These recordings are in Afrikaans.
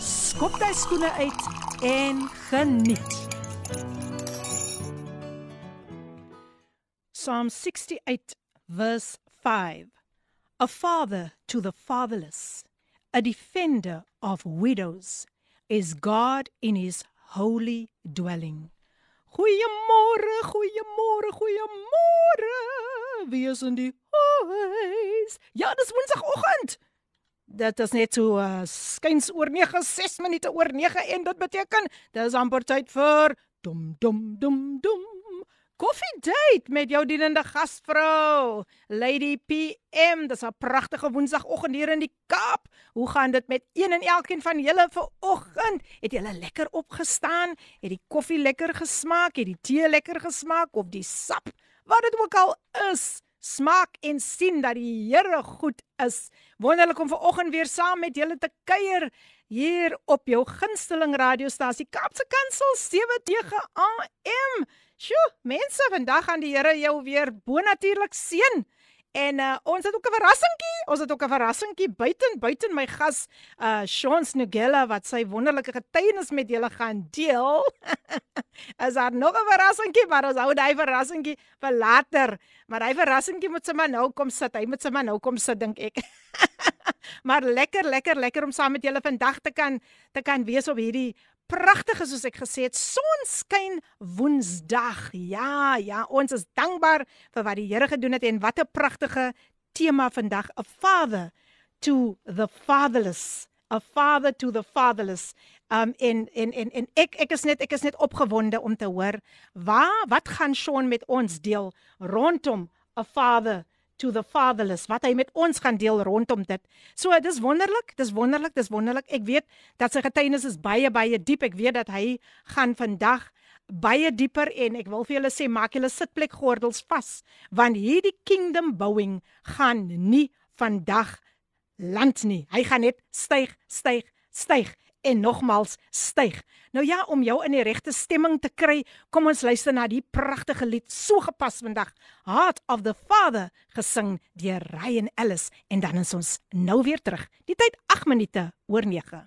skop jy skoene uit en geniet. Psalm 68 verse 5. A father to the fatherless, a defender of widows, is God in his holy dwelling. Goeiemôre, goeiemôre, goeiemôre. Wie is in die huis? Ja, dis Woensdagoggend. Dit is net so uh, skuins oor 9, 6 minute oor 9 en dit beteken dis amper tyd vir dum dum dum dum Koffie date met jou dienende gasvrou, Lady PM. Dis 'n pragtige Woensdagoggend hier in die Kaap. Hoe gaan dit met een en elkeen van julle vir oggend? Het julle lekker opgestaan? Het die koffie lekker gesmaak? Het die tee lekker gesmaak of die sap? Wat dit ook al is, smaak en sien dat die Here goed is. Wonderlik om ver oggend weer saam met julle te kuier hier op jou gunsteling radiostasie Kaapse Kansel 79 AM. Sjoe, mense, vandag gaan die Here jou weer bonatuurlik seën. En uh, ons het ook 'n verrassingkie. Ons het ook 'n verrassingkie buiten buiten my gas uh Sean Snugella wat sy wonderlike getuienis met julle gaan deel. Is daar nog 'n verrassingkie, maar ons hou daai verrassingkie vir later. Maar hy verrassingkie moet sommer nou kom sit. Hy moet sommer nou kom sit dink ek. maar lekker, lekker, lekker om saam met julle vandag te kan te kan wees op hierdie pragtige soos ek gesê het, sonskyn Woensdag. Ja, ja, ons is dankbaar vir wat die Here gedoen het en wat 'n pragtige tema vandag, a father to the fatherless, a father to the fatherless. Um en en en en ek ek is net ek is net opgewonde om te hoor waar wat gaan Sean met ons deel rondom a father to the fatherless wat hy met ons gaan deel rondom dit. So dis wonderlik, dis wonderlik, dis wonderlik. Ek weet dat sy getuienis is baie baie diep. Ek weet dat hy gaan vandag baie dieper en ek wil vir julle sê maak julle sitplekgordels vas want hierdie kingdom bouing gaan nie vandag land nie. Hy gaan net styg, styg, styg en nogmals styg. Nou ja, om jou in die regte stemming te kry, kom ons luister na die pragtige lied so gepas vandag, Heart of the Father, gesing deur Ryan Ellis en dan is ons nou weer terug. Die tyd 8 minute oor 9.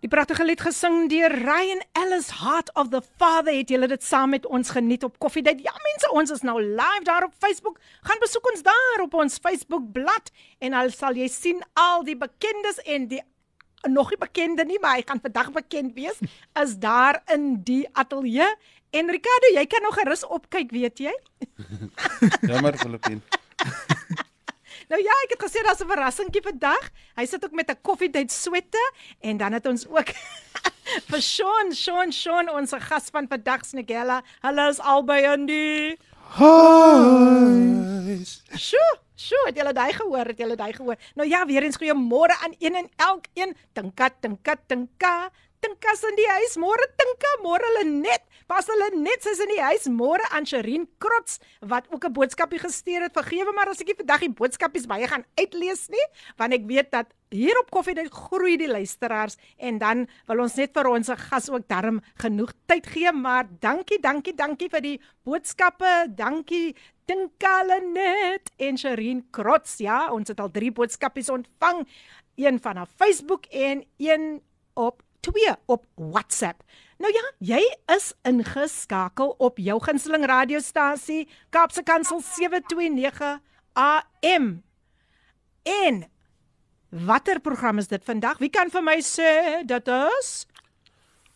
Die pragtige lied gesing deur Ryan Ellis Heart of the Father het julle dit saam met ons geniet op Koffiedייט. Ja mense, ons is nou live daar op Facebook. Gaan besoek ons daar op ons Facebook bladsy en al sal jy sien al die bekendes en die nog nie bekende nie, maar hy gaan vandag bekend wees, is daar in die ateljee. En Ricardo, jy kan nog gerus opkyk, weet jy? Jammer, Filippin. nou ja, ek het gesê daar's 'n verrassingkie vandag. Hy sit ook met 'n koffiedייט swette en dan het ons ook vir Sean, Sean, Sean ons gas van vandag se Nigella. Hallo is albei in die Huis. Sjoe. Sjoe, het julle daai gehoor? Het julle daai gehoor? Nou ja, weer eens goeiemôre aan een en elkeen. Tinka, tinka, tinka. Tinka's in die huis. Môre Tinka, môre hulle net. Pas hulle net sy's in die huis. Môre aan Sherin Krots wat ook 'n boodskapie gestuur het. Vergewe maar as ek nie vandag die boodskapies baie gaan uitlees nie, want ek weet dat hier op Koffie dit groei die luisteraars en dan wil ons net vir ons gas ook darm genoeg tyd gee, maar dankie, dankie, dankie vir die boodskappe. Dankie Tinkale net en Sherin Krots. Ja, ons het al 3 boodskapies ontvang. Een van haar Facebook en een op 2 op WhatsApp. Nou ja, jy is ingeskakel op jou gunsteling radiostasie Kaapse Kansel 729 AM. En watter program is dit vandag? Wie kan vir my sê dit is?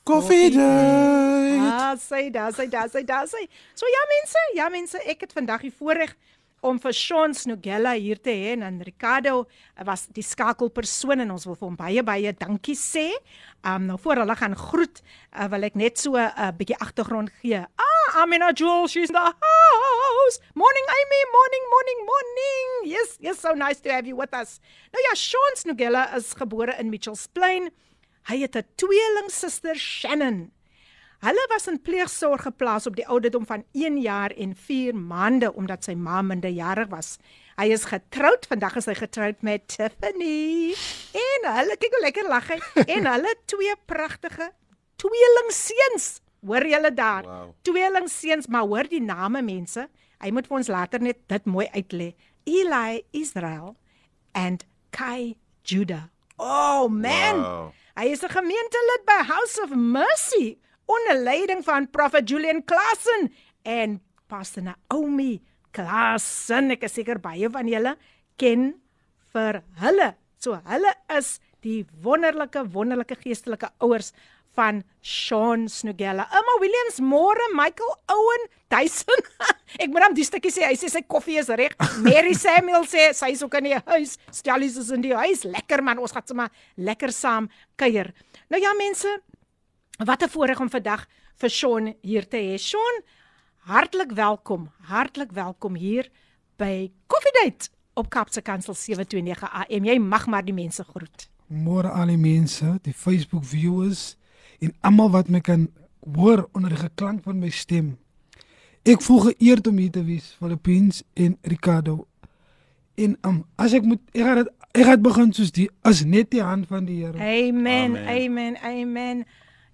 Coffee Date. Ah, sê daar, sê daar, sê daar, sê. So ja mense, ja mense, ek het vandag die voorreg om vir Sean Snugella hier te hê en Ricardo was die skakelpersoon en ons wil vir hom baie baie dankie sê. Um nou voor hulle gaan groet, uh, wil ek net so 'n uh, bietjie agtergrond gee. Ah, Amina Jewel, she's in the house. Morning Amy, morning, morning, morning. Yes, yes, so nice to have you with us. Nou ja, Sean Snugella is gebore in Mitchells Plain. Hy het 'n tweelingsuster Shannon. Hulle was in pleegsorg geplaas op die ouderdom van 1 jaar en 4 maande omdat sy ma minderjarig was. Hy is getroud, vandag is hy getroud met Tiffany. En hulle kyk hoe lekker lag hy. En hulle twee pragtige tweelingseuns. Hoor julle daar? Wow. Tweelingseuns, maar hoor die name mense. Hy moet vir ons later net dit mooi uitlê. Eli Israel and Kai Judah. Oh man. Wow. Hy is 'n gemeentelid by House of Mercy onder leiding van Prophet Julian Klassen en Pastor Naomi Klassen. Ek is seker baie van julle ken vir hulle. So hulle is die wonderlike wonderlike geestelike ouers van Sean Snugella. Emma Williams, More, Michael Owen, Tyson. Ek moet hom die stukkie sê, hy sê sy koffie is reg. Mary Samuel sê sy is ook in die huis. Stellies is in die huis. Lekker man, ons gaan sommer lekker saam kuier. Nou ja mense, wat 'n voorreg om vandag vir Sean hier te hê. Sean, hartlik welkom. Hartlik welkom hier by Coffee Date op Kapse Kansel 729 AM. Jy mag maar die mense groet. Môre al die mense, die Facebook viewers en almal wat my kan hoor onder die geklank van my stem. Ek voel geëerd om hier te wees, Philippines en Ricardo. En um, as ek moet ek gaan dit ek gaan begin soos die as net die hand van die Here. Amen. Amen. Amen. Amen.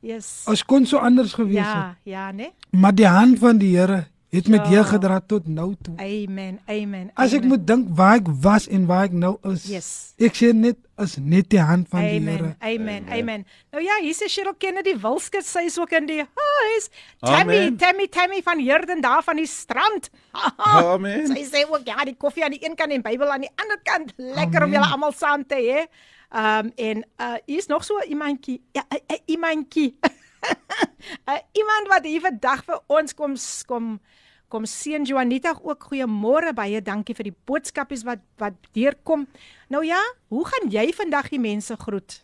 Yes. As kon so anders gewees het, Ja, ja, nee. maar die hand van die Here het met Ja. jou gedra tot nou toe. Amen. Amen. As ek amen. moet dink waar ek was en waar ek nou is. Yes. Ek sê net as net die hand van die Amen. Here. Amen. Amen. Amen. Nou ja, hier is Cheryl Kennedy Wilskut, sy is ook in die huis. Tammy, Amen. Tammy, Tammy van Herden daar van die strand. Amen. Sy sê ook ja, die koffie aan die een kant en Bybel aan die ander kant. Lekker om Amen. julle almal saam te hê. Um en uh hier is nog so iemandjie. Ja, 'n- 'n iemandjie. uh, iemand wat hier vandag vir ons kom kom kom seën Juanita ook goeiemôre baie dankie vir die boodskapies wat wat deurkom. Nou ja, hoe gaan jy vandag die mense groet?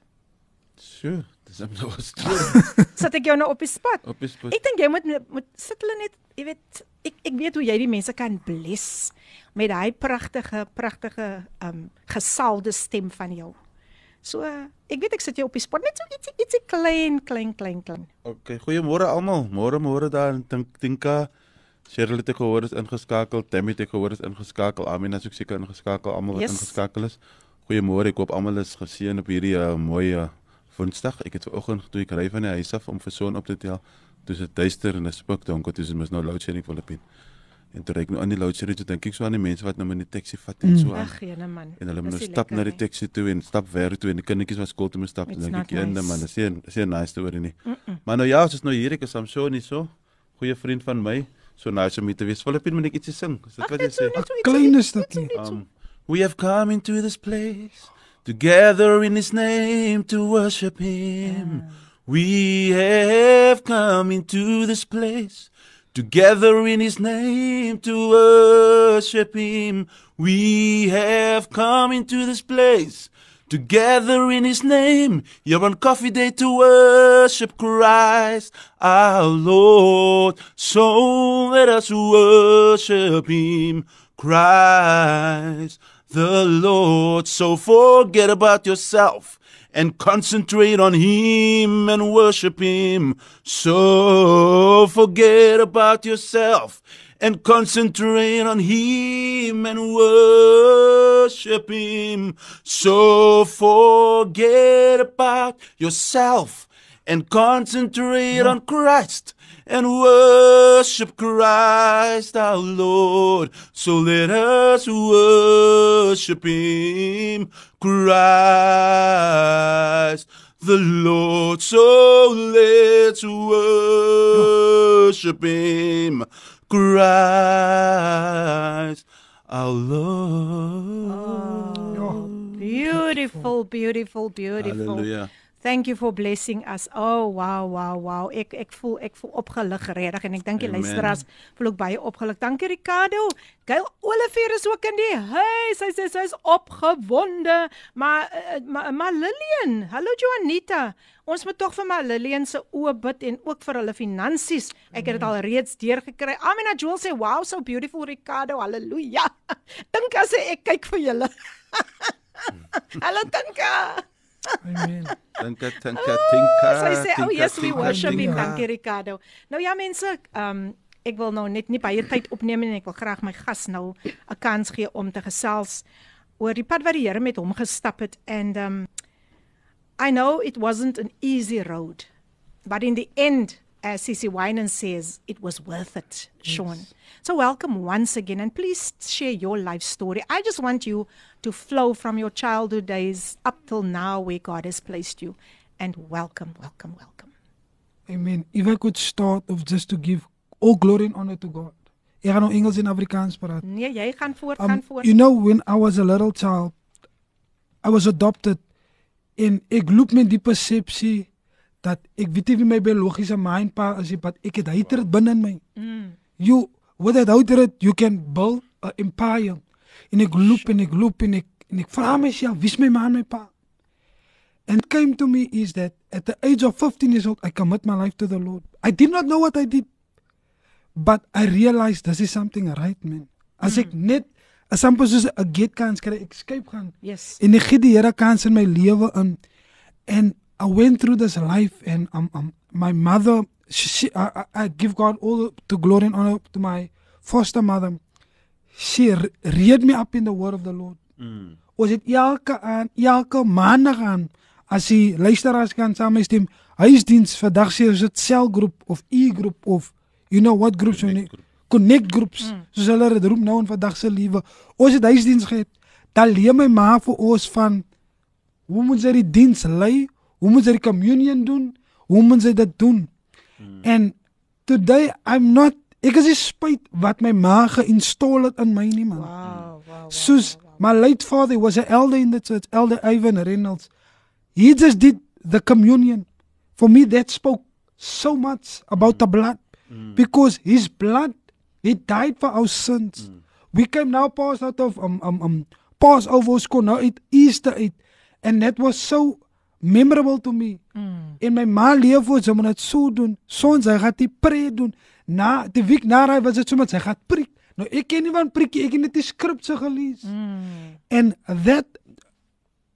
Sjoe, dis hom nou gestoor Sit ek jou nou op die spot? op die spoed. Ek dink jy moet moet sit hulle net, jy weet, ek ek weet hoe jy die mense kan bless met daai pragtige pragtige um gesalde stem van jou. So ek weet ek sit jou op die spot net so ietsie ietsie klein klein klein klein. Okay, goeiemôre almal. Môre môre daar in Tink- Tinka. Cheryl het ek gehoor is ingeskakel, Tammy het ek gehoor is ingeskakel, Amina is ook seker ingeskakel, almal wat Yes. ingeskakel is. Goeiemôre, ek hoop almal is geseën op hierdie uh, mooi uh, Woensdag. Ek het vanoggend toe ek ry van die huis af om vir son op te tel, toe dit duister en 'n spikdonker, toe is mos nou load shedding Filippin. En toe ry ek nou aan die load shedding, toe dink ek so aan die mense wat nou met die taxi vat en Mm. so aan. Ag, jene man. En hulle moet nou nie stap lekker na die nie. taxi toe en stap werk toe en die kindertjies wat skool toe moet stap. Dan dink ek, "Jende nice. man, dis nie dis nie 'n nice storie nie." Mm -mm. Maar nou ja, ons is nou hier, ek is Samson hier so. Goeie vriend van my. So nice om hier te wees. Filippin moet ek ietsie sing. Is dit Ag, wat jy so sê? so so stukkie. net so. Um, we have come into this place together in his name to worship him. We have come into this place together in his name to worship him. We have come into this place together in his name. You're on coffee day to worship Christ our Lord. So let us worship him, Christ the Lord. So forget about yourself and concentrate on him and worship him. So forget about yourself and concentrate on him and worship him. So forget about yourself and concentrate on Christ and worship Christ our Lord. So let us worship him, Christ the Lord. So let's worship him, Christ our Lord. Oh, beautiful, beautiful, beautiful. Hallelujah. Thank you for blessing us. Oh, wow, wow, wow. Ek ek voel ek voel opgelig regtig en ek dink die luisteraars voel ook baie opgelig. Dankie Ricardo. Gail Olivier is ook in die huis. Sy sê sy is opgewonde. Maar uh, maar, maar Lillian, hallo Joanita. Ons moet tog vir my Lillian se oë bid en ook vir hulle finansies. Ek het dit al reeds deurgekry. Amina Joel sê wow, so beautiful Ricardo. Halleluja. Dink as ek kyk vir julle. hallo Tinka. Amen. Tinka tinka tinka. Sy sê, "Oh tinka, yes, we worship him." tinka." Dankie Ricardo. Nou ja mense, ehm um, ek wil nou net nie baie tyd opneem en ek wil graag my gas nou 'n kans gee om te gesels oor die pad wat die Here met hom gestap het and um I know it wasn't an easy road, but in the end as CC Winan says, it was worth it, Sean. Yes. So welcome once again and please share your life story. I just want you to flow from your childhood days up till now where God has placed you. And welcome, welcome, welcome. Amen. If I could start of just to give all glory and honor to God. Ek gaan nou Engels en Afrikaans praat. Nee, jy gaan voort, Um, gaan voort. you know when I was a little child, I was adopted en ek loop met die persepsie dat ek weet nie wie my biologiese ma en pa is nie, but ek het hy dit binne in my. Mm. You with that out it you can build an empire. En ek loop en ek loop en ek en ek vra myself, wie's my ma en my pa? And came to me is that at the age of 15 years old, I commit my life to the Lord. I did not know what I did, but I realized this is something right, man. As ek net as amper soos 'n gate kans kry, ek escape gaan. Yes. En ek gee die Here kans in my lewe in. And I went through this life and um, um my mother she, she I, I give God all the glory and honor to my foster mother. She re- reared me up in the word of the Lord. Mm. Ons het elke aan elke maandag aan as die luisteraars kan saamstem, huisdiens vandag sê ons dit selgroep of e-groep of you know what groups Connect need connect groups mm. soos hulle dit roep nou in vandag se lewe. Ons het huisdiens gehad. Dan leer my ma vir ons van hoe moet jy die diens lei? Hoe moet jy die communion doen? Hoe moet jy dit doen? Mm. And today I'm not ek is spyt wat my ma geïnstalleer het in my nie man. Wow, wow. wow Soos wow, wow. my late father was an elder in the church, Elder Ivan Reynolds. He just did the communion. For me, that spoke so much about the blood Mm. because his blood, he died for our sins. We came now past out of um um um Passover school now it Easter it, and that was so memorable to me. Mm. En my ma leef voor sy moet dit so doen. Sons hy gaan die preek doen. Na die week na hy was dit so met hy gaan preek. Nou ek ken nie van preekie, ek het net die skripse gelees. Mm. And that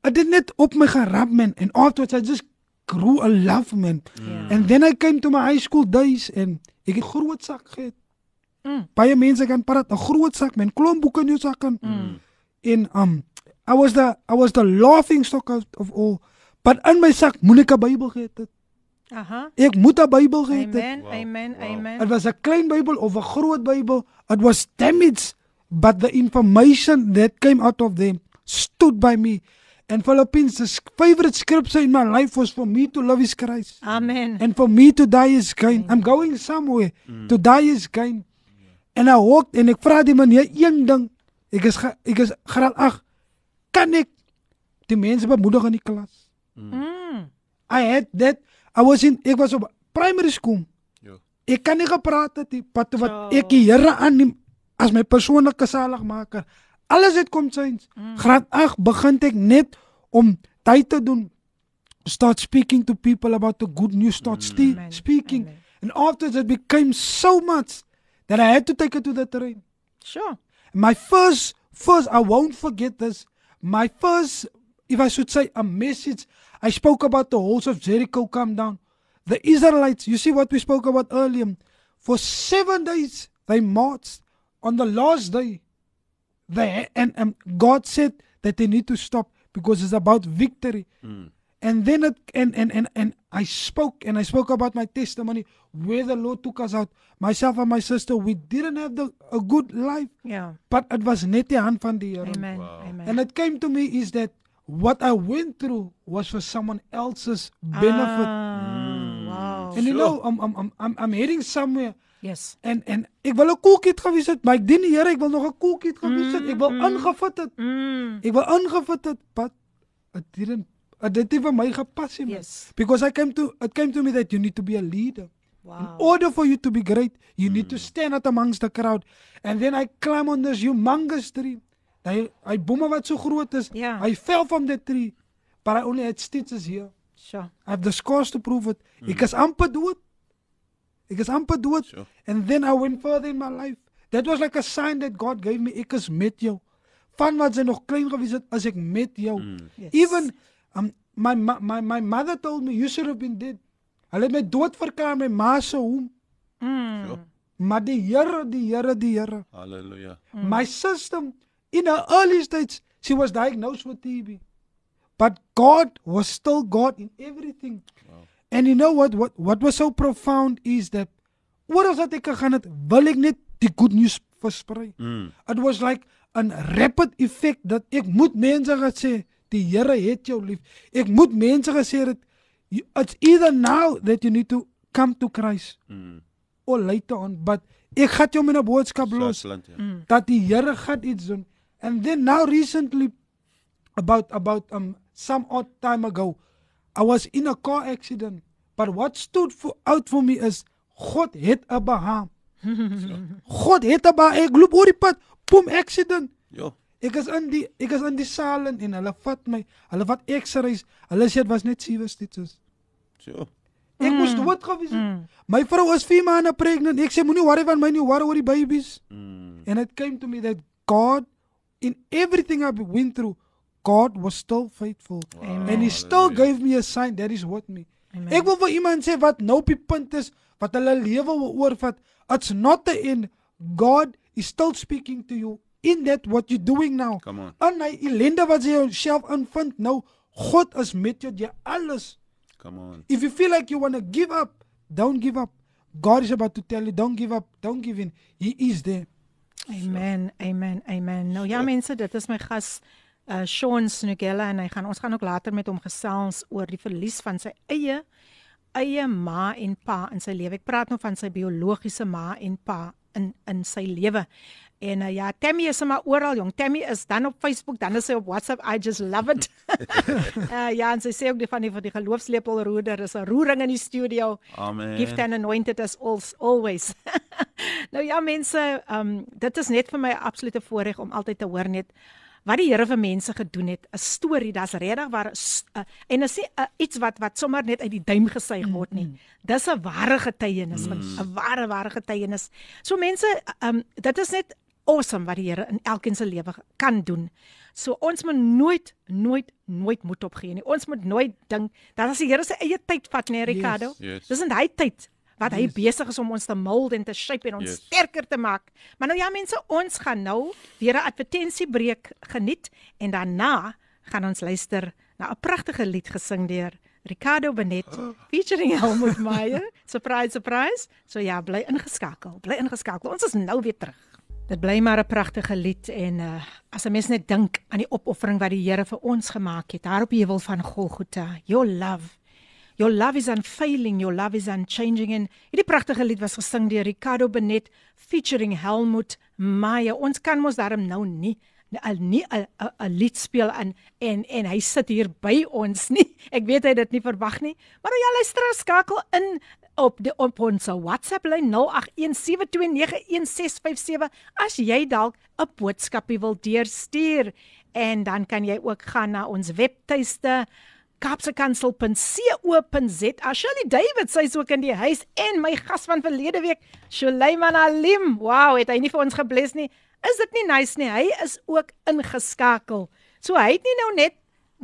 I did net op my gerap man and afterwards I just grew a love man. Yeah. And then I came to my high school days and ek het groot sak gehad. Mm. Baie mense kan praat 'n groot sak man, klomp boeke in jou sak kan. Mm. En um I was the I was the laughing stock of, of all. But in my sak moet ek 'n Bybel gehad het. Aha. Ek moet 'n Bybel gehad het. Amen. Wow, Amen. wow. Amen. It was a klein Bybel of a groot Bybel. It was damaged, but the information that came out of them stood by me. And Philippines, the favorite scripture in my life was for me to love is Christ. Amen. And for me to die is gain. I'm going somewhere. To die is gain. En I walked en ek vra die meneer een ding. Ek is ek is graad 8. Kan ek die mense bemoedig in die klas? Mm. I had that I was in ek was op primary school. Ja. Ek kan nie gepraat het nie, wat wat So. ek die Here aanneem as my persoonlike saligmaker. Alles het kom change. Mm. Graad 8 begin ek net om tyd te doen. Start speaking to people about the good news, start mm. Amen. speaking. Amen. And after it became so much that I had to take it to the train. Sure. My first, first, I won't forget this. My first, if I should say, a message, I spoke about the walls of Jericho come down. The Israelites, you see what we spoke about earlier. For seven days, they marched. On the last day, they, and, and God said that they need to stop because it's about victory. Hmm. And then it and, and and and I spoke and I spoke about my testimony where the Lord took us out. Myself and my sister, we didn't have the a good life, Yeah. but it was net die hand van die Here. Amen. Wow. Amen. And it came to me is that what I went through was for someone else's benefit. Ah, wow. and you Sure. know, I'm, I'm I'm I'm I'm heading somewhere Yes. en en ek wil 'n koelkit gewees het, maar ek dien die Here, ek wil nog 'n koelkit gewees het. Ek wil ingefit het. Mm. Ek wil ingefit het, but it didn't it het nie vir my gepas nie. Yes. Because I came to it came to me that you need to be a leader. In Wow. order for you to be great, you need to stand out amongst the crowd. And then I climb on this humongous tree. Hy hy bome wat so groot is. Ja. I fell from that tree. But I only had stitches here. Sure. I have the scars to prove it. Ek is amper dood. Ek is amper dood. Sure. And then I went further in my life. That was like a sign that God gave me. Ek is met jou. Van wat sy nog klein gewees het, as ek met jou. Yes. Even um my my my mother told me you should have been dead. Hulle het my dood verklaar my ma se hom. Ja. Maar die Here, die Here, die Here. Hallelujah. My sister in her early stage she was diagnosed with TB. But God was still God in everything. And you know what what what was so profound is that oral wat ek gegaan het, wil ek net die good news versprei. Mm. It was like 'n rapid effect dat ek moet mense gesê die Here het jou lief. Ek moet mense gesê het you- it's either now that you need to come to Christ Mm. or later on but ek gaan jou met 'n boodskap los ja. Mm. dat die Here gaan iets doen. And then now recently about about um some odd time ago I was in a car accident but what stood for out for me is God het Abraham. God het Abraham. Ek loop oor die pad, boom accident. Ja. Ek is in die ek is in die saal en hulle vat my. Hulle vat X-rays. Hulle sê dit was net sewe stitches. So. Ek moes dood gewees het. My vrou is 4 maande pregnant. Ek sê moenie worry van my nie, worry oor die babies. Mm. And it came to me that God, in everything I went through, God was still faithful. Amen. And He still Hallelujah. gave me a sign that is with me. Amen. Ek wil vir iemand sê wat nou op die punt is wat hulle lewe wil oorvat. It's not the end. God is still speaking to you in that what you're doing now. Come on. In hy ellende wat jy jouself invind nou, God is met jou jy alles. Come on. If you feel like you want to give up, don't give up. God is about to tell you, don't give up, don't give in. He is there. Amen. Amen. Amen. Nou ja mense, dit is my gas uh Sean Snugella en hy gaan ons gaan ook later met hom gesels oor die verlies van sy eie eie ma en pa in sy lewe. Ek praat nou van sy biologiese ma en pa in in sy lewe. En uh, ja, Tammy is maar oral jong. Tammy is dan op Facebook, dan is sy op WhatsApp. I just love it. uh, ja, en sy sê ook die van die van die geloofslepelroeder is 'n roering in die studio. Amen. Gift and anointed as als, always. nou ja mense, um dit is net vir my absolute voorreg om altyd te hoor net wat die Here vir mense gedoen het. 'n Storie, daar's regtig waar uh, en is nie uh, iets wat wat sommer net uit die duim gesuig word nie. Dis 'n ware getuienis, 'n ware ware getuienis. So mense, um dit is net awesome wat die Here in elkeen se lewe kan doen. So ons moet nooit nooit nooit moed opgee nie. Ons moet nooit dink dat as die Here sy eie tyd vat, nee Ricardo. Yes. Dis in hy tyd wat hy besig is om ons te mold en te shape en ons Yes. sterker te maak. Maar nou ja mense, ons gaan nou weer 'n advertensiebreek geniet en daarna gaan ons luister na 'n pragtige lied gesing deur Ricardo Benet featuring Helmut Meyer. Surprise surprise. So ja, bly ingeskakel. Bly ingeskakel. Ons is nou weer terug. Dit bly maar 'n pragtige lied en uh, as 'n mens net dink aan die opoffering wat die Here vir ons gemaak het daar op die heuwel van Golgotha. Your love Your love is unfailing, your love is unchanging en hierdie pragtige lied was gesing deur Ricardo Benet featuring Helmut Meyer. Ons kan mos daarom nou nie 'n nie 'n 'n- lied speel en en en hy sit hier by ons nie. Ek weet hy dit nie verwag nie. Maar nou ja, luister, skakel in op die op ons WhatsApp lyn 0817291657 as jy dalk 'n boodskapie wil deurstuur en dan kan jy ook gaan na ons webtuiste kapsekansel.co.za. Shirley David sy's ook in die huis en my gas van verlede week, Suleiman Alim. Wow, het hy nie vir ons gebless nie. Is dit nie nice nie? Hy is ook ingeskakel. So hy het nie nou net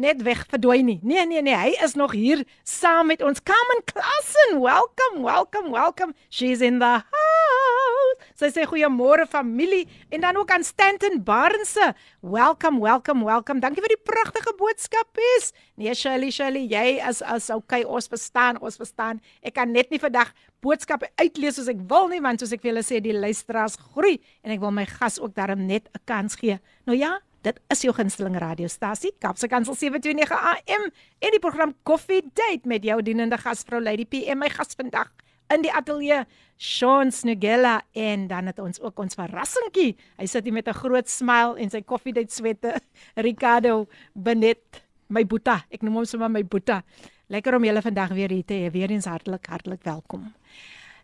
net weg verdwyn nie. Nee nee nee, hy is nog hier saam met ons. Carmen Klassen, welcome, welcome, welcome. She's in the house. Sy sê goeiemôre familie en dan ook aan Stanton Barnse. Welcome, welcome, welcome. Dankie vir die pragtige boodskap is. Nee Shirley, Shirley, jy is as okay, ons verstaan, ons verstaan. Ek kan net nie vandag boodskappe uitlees soos ek wil nie, want soos ek vir julle sê, die luisteraars groei en ek wil my gas ook daarom net 'n kans gee. Nou ja, Dit is jou gunsteling radiostasie, Kapse Kansel 729 AM en die program Coffee Date met jou dienende gasvrou Lady PM, my gas vandag in die ateljee Sean Snugella en dan het ons ook ons verrassingkie. Hy sit hier met 'n groot smile en sy Coffee Date swette, Ricardo Benet, my boeta. Ek noem hom sommer my boeta. Lekker om julle vandag weer hier te hê. Weer eens hartlik hartlik welkom.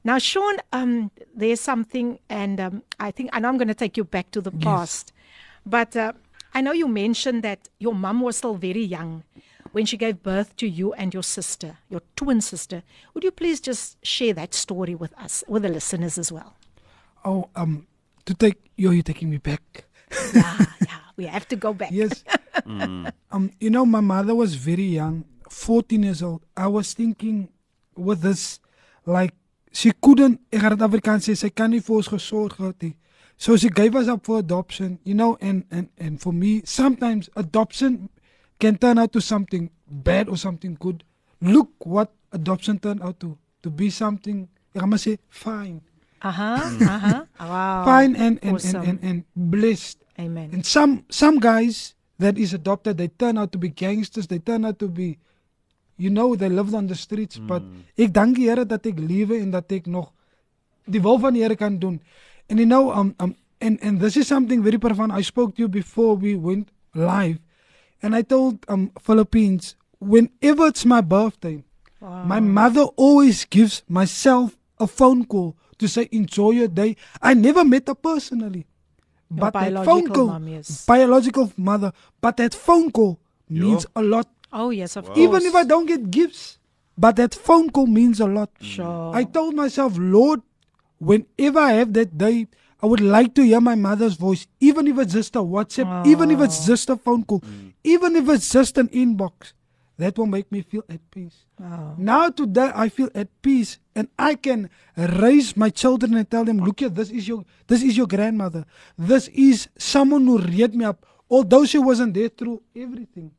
Now Sean, um there's something and um I think I know I'm going to take you back to the past. But uh, I know you mentioned that your mum was still very young when she gave birth to you and your sister, your twin sister. Would you please just share that story with us, with the listeners as well? Oh, um, to take you, you're taking me back. Yeah, yeah, we have to go back. Yes. um, you know, my mother was very young 14 years old, I was thinking with this like she couldn't ek gaan dit Afrikaans sê sy kan nie vir ons gesorg gehad nie. So she gave us up for adoption, you know, and and and for me sometimes adoption can turn out to something bad or something good. Look what adoption turned out to to be something ek gaan maar sê fine. Uh-huh, Aha. Aha. Uh-huh. Wow. Fine and and, Awesome. and and and blessed. Amen. And some some guys that is adopted, they turn out to be gangsters. They turn out to be, you know, they lived on the streets. But hmm. ek dank die Here dat ek lewe en dat ek nog die wil van die Here kan doen. And you know, um, um, and and this is something very profound. I spoke to you before we went live, and I told um Philippines whenever it's my birthday, Wow. my mother always gives myself a phone call to say enjoy your day. I never met her personally. Your But that phone biological call, mom, yes. biological mother, but that phone call means a lot. Oh yes, of course. Even if I don't get gifts, but that phone call means a lot. Sure. I told myself, Lord, whenever I have that day, I would like to hear my mother's voice, even if it's just a WhatsApp, even if it's just a phone call, even if it's just an inbox. That will make me feel at peace. Wow. Now today I feel at peace and I can raise my children and tell them, look here, this is your this is your grandmother. This is someone who reared me up. Although she wasn't there through everything.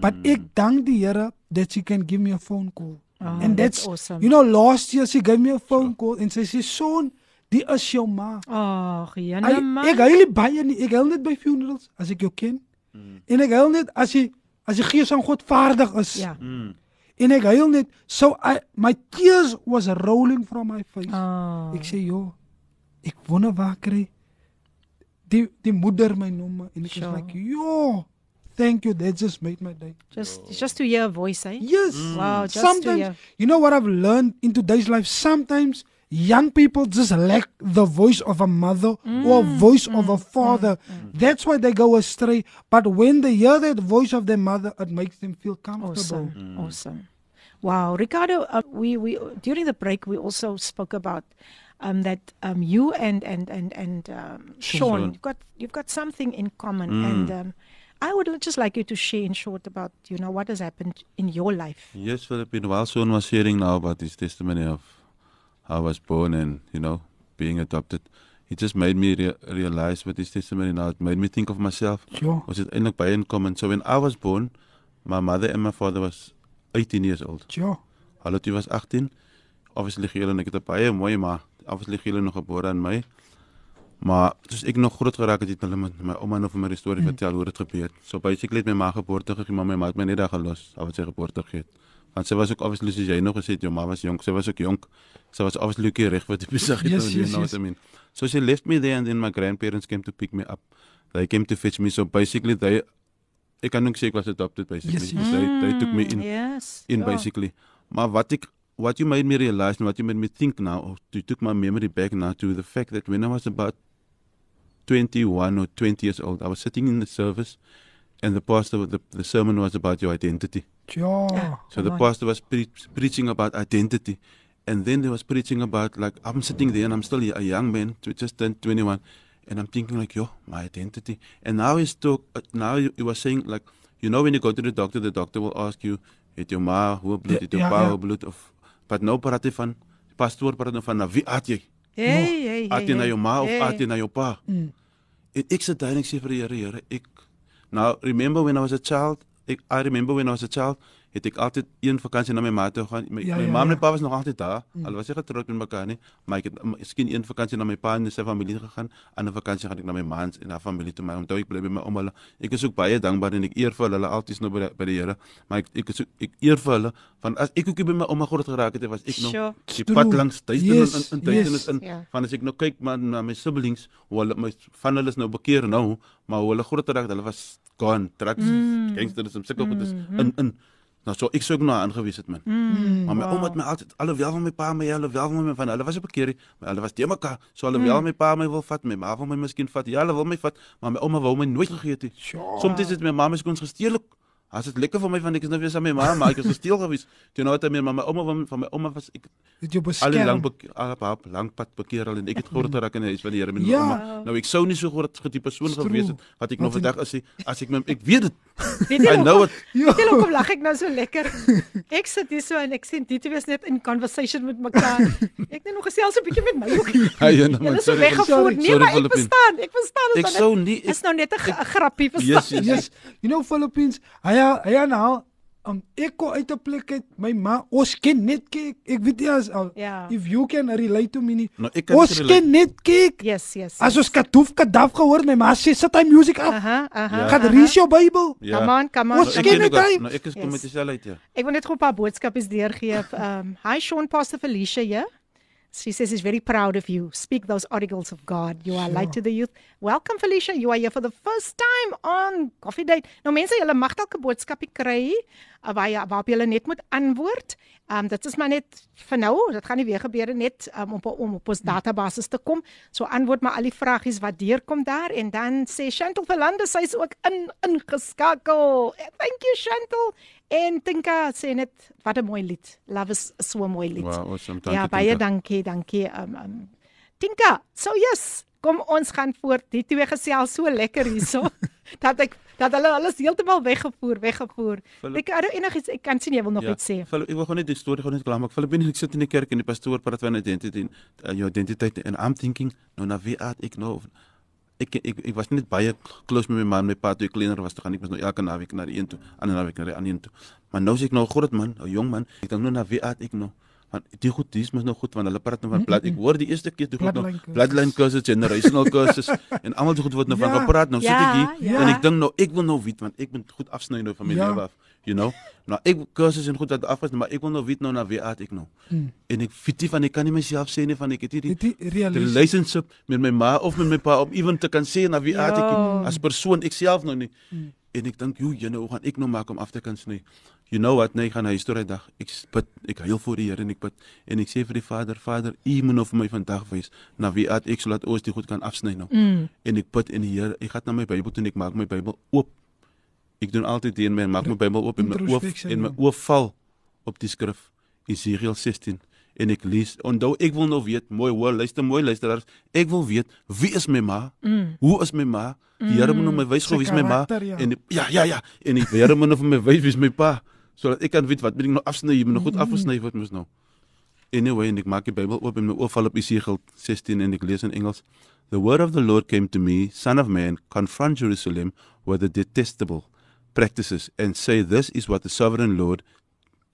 But ek dank die Here that she can give me a phone call. Oh, and that's that's, awesome. You know, last year she gave me a phone call and sy sê son, die is jou ma. Ag, Ai, Jana man. ek huil nie baie nie. Ek huil net by funerals as ek jou ken. En ek huil net as jy as die gees van God vaardig is. Ja. En ek huil net so I, my tears was rolling from my face. Oh. Ek sê joh, ek wonder waar kry die die moeder my nomme en ek Sure. is like, "Joh, thank you. That just made my day." Just just to hear a voice, eh? Yes. Wow, just to sometimes hear. you know what I've learned in today's life sometimes young people just lack the voice of a mother or a Mm, voice of a father. That's why they go astray. But when they hear that voice of their mother, it makes them feel comfortable. Awesome. Awesome. Wow, Ricardo, uh, we we during the break we also spoke about um that um you and and and and um, Sean, Sean. you've got you've got something in common Mm. and um I would just like you to share in short about you know what has happened in your life. Yes, Philippine. While Sean was sharing now about his testimony of how I was born and, you know, being adopted, it just made me rea- realize with his testimony now, it made me think of myself. Sure. Was it eintlik baie in common? So when I was born, my mother and my father was 18 years old. Sure. Hulle toe was 18. Obviously gee hulle en ek het 'n baie mooi maar obviously gee hulle nog gebore aan my. Maar soos ek nog groot geraak het, het hulle met my ouma nou vir my die storie mm. vertel hoe dit gebeur het. So basically het my ma geboorte gegee, maar my ma het my net daar gelos, al wat sy geboorte gegee het. Want sy was ook obviously soos jy nog gesê het, jou ma was jonk, sy was ook jonk. Sy was obviously ook reg wat die besigheid Yes, yes, you know yes. what I mean. So she left me there and then my grandparents came to pick me up. They came to fetch me. So basically they ek kan ook sê ek was adopted basically. Yes, Yes, They they took me in Yes. in ja. basically. Maar wat ek what you made me realize and what you made me think now, or you took my memory back now to the fact that when I was about 21 or 20 years old, I was sitting in the service and the pastor, the, the sermon was about your identity. Sure. Ja. So the pastor was pre- preaching about identity. And then he was preaching about, like, I'm sitting there and I'm still a young man, just turned 21. And I'm thinking, like, yo, my identity. And now he's talk, uh, now he he was saying, like, you know, when you go to the doctor, the doctor will ask you, het jou ma hoe bloed, het jou Ja, pa ja. hoe bloed, of, but nou praat hy van, pastoor praat nou van, na wie aat jy? Hey, hey, hey. Aat jy na jou ma of hey. aat jy na jou pa? Mm. En ek sit daar en ek sê vir die Here, Here, ek Now, remember when I was a child, ek I remember when I was a child, het ek altyd een vakansie na my ma toe gegaan. My, Ja, my ja, ma en my ja. pa was nog altyd daar. Mm. Hulle was nie getroud met mekaar nie, maar ek het miskien een vakansie na my pa en sy familie gegaan, ander vakansie gaan ek na my ma en haar familie toe. Maar onthou ek bly by my ouma. Ek is ook baie dankbaar en ek eer vir hulle, altyd nou by die, by die Here. Maar ek ek is ook, ek eer vir hulle van as ek ook by my ouma groot geraak het, was ek nog Sure. die pad langs duisternis Yes, in in duisternis yes. in Ja. van as ek nou kyk maar na my siblings hoe hulle my van hulle is nou bekeer nou maar hoe hulle groter raak hulle was gone drugs mm. gangsters en sulke goedes in in nou so ek sou ook nou aangewees het man. Mm, maar my wow. ouma het my altyd alhoewel van my pa my hulle wel van my van hulle was op bekeer maar hulle was te mekaar. So alhoewel my pa my wil vat my ma wil my miskien vat ja hulle wil my vat maar my ouma wou my nooit gegee het nie. Sure. soms het my ma my skoons gesteel ook As dit lekker vir my want ek is nou weer saam met my ma, maar ek is gesteel gewees. Toe nou het hy my maar my ouma van van my ouma was ek Het jou al die lank beskerm. al op lank pad bekeer al en ek het groot geraak in die huis van die Here met my Ja. ouma. Nou ek sou nie so groot getipe persoon True. gewees het wat ek nog vandag ek as ek my ek weet dit. Weet jy I know it. Weet jy hoekom lag ek nou so lekker? Ek sit hier so en ek sien die twee is net in conversation met mekaar. Ek net nog gesels 'n bietjie met my ook. Nou, man, is so sorry. weggevoer. sorry, Nee, maar ek verstaan. Ek verstaan Ek dit sou nie Is nou net 'n grappie, verstaan? Yes, yes. Yes. You know Philippines, hy hy nou um, ek kom uit 'n plek uit my ma ons ken net kyk. Ek weet nie as al Ja. if you can relate to me nie. Ek kan Ons ken net kyk. Yes, yes. As ons katoef kadaf gehoor my ma sê sit hy music af. Aha, aha. Ja. Gaan aha. lees jou Bybel. Ja. Come on, come on. Ons ek ken ken ook- hy. Nou ek is kom Yes. met dieselfde uit ja. Ek wil net gou 'n paar boodskapies deurgee. Um, hi Sean Pastor Felicia here. She says she's very proud of you. Speak those articles of God. You are light to the youth. Welcome Felicia. You are here for the first time on Coffee Date. Nou mense, julle mag dalk 'n boodskapie kry waar jy waarop jy net moet antwoord. Um dit is maar net vir nou. Dit gaan nie weer gebeur net um, om om op ons database te kom. So antwoord maar al die vragies wat deurkom daar en dan sê Chantel Verlande sy's ook in ingeskakel. Thank you Chantel. En Tinka sê net wat 'n mooi lied. Love is so 'n mooi lied. Wow, awesome. ja, Dankie. baie Tinka. dankie, dankie. Um, um Tinka, so yes, kom ons gaan voort. Die twee gesels so lekker hierso dat ek dat hulle alles heeltemal weggevoer, weggevoer. Philip- Ek het enigiets ek kan sien jy wil nog Ja, iets sê. Philip, ek wil gewoon net die storie gewoon net klaar maak. Philip, ek sit in die kerk en die pastoor praat van identity en uh, jou identiteit en I'm thinking, nou na wie aard ek nou ek ek ek was net baie close met my man, my pa toe ek kleiner was, toe gaan ek mos nou elke naweek na die een toe, ander naweek na die ander een toe. Maar nou is ek nou 'n groot man, 'n jong man. Ek dink nou na wie aard ek nou want die goed dis mos nou goed want hulle praat nou van blad. Ek hoor die eerste keer toe goed nou Bloodline curses. curses, generational curses en almal die goed word nou van Ja. gepraat. Nou sit ek Ja, hier ja. en ek dink nou ek wil nou weet want ek moet goed afsny nou van my Ja. lewe af, you know. Nou ek kursus en goed dat af is, maar ek wil nou weet nou na wie aard ek nou. Hmm. En ek nie van ek kan nie myself sê nie van ek het hierdie Dit is die realisties. relationship met my ma of met my pa om ewen te kan sê na wie aard ek Ja. as persoon ek self nou nie. Hmm. En ek dink, "Joe, jy nou hoe gaan ek nou maak om af te kan sny?" You know what? Nee, ek gaan huis toe daai dag. Ek bid, ek huil voor die Here en ek bid en ek sê vir die Vader, Vader, U moet nou vir my vandag wys na wie aard ek sodat ons dit goed kan afsny nou. Mm. En ek bid en die Here, ek gaan na my Bybel toe en ek maak my Bybel oop. Ek doen altyd dit en my maak my Bybel oop en my Introspection, en my oë val op die skrif Esegiel 16 en ek lees. Onthou ek wil nou weet, mooi hoor, luister mooi luisteraars, ek wil weet wie is my ma? Mm. Hoe is my ma? Die Here moet nou my wys gou wie is my ma ja. en die- ja ja ja en die Here moet nou vir my wys wie is my pa sodat ek kan weet wat moet ek nou afsny, jy moet nou goed afgesny word mos nou. Anyway, en ek maak die Bybel oop en my oë val op Esegiel 16 en ek lees in Engels. The word of the Lord came to me, son of man, confront Jerusalem with the detestable practices and say this is what the sovereign Lord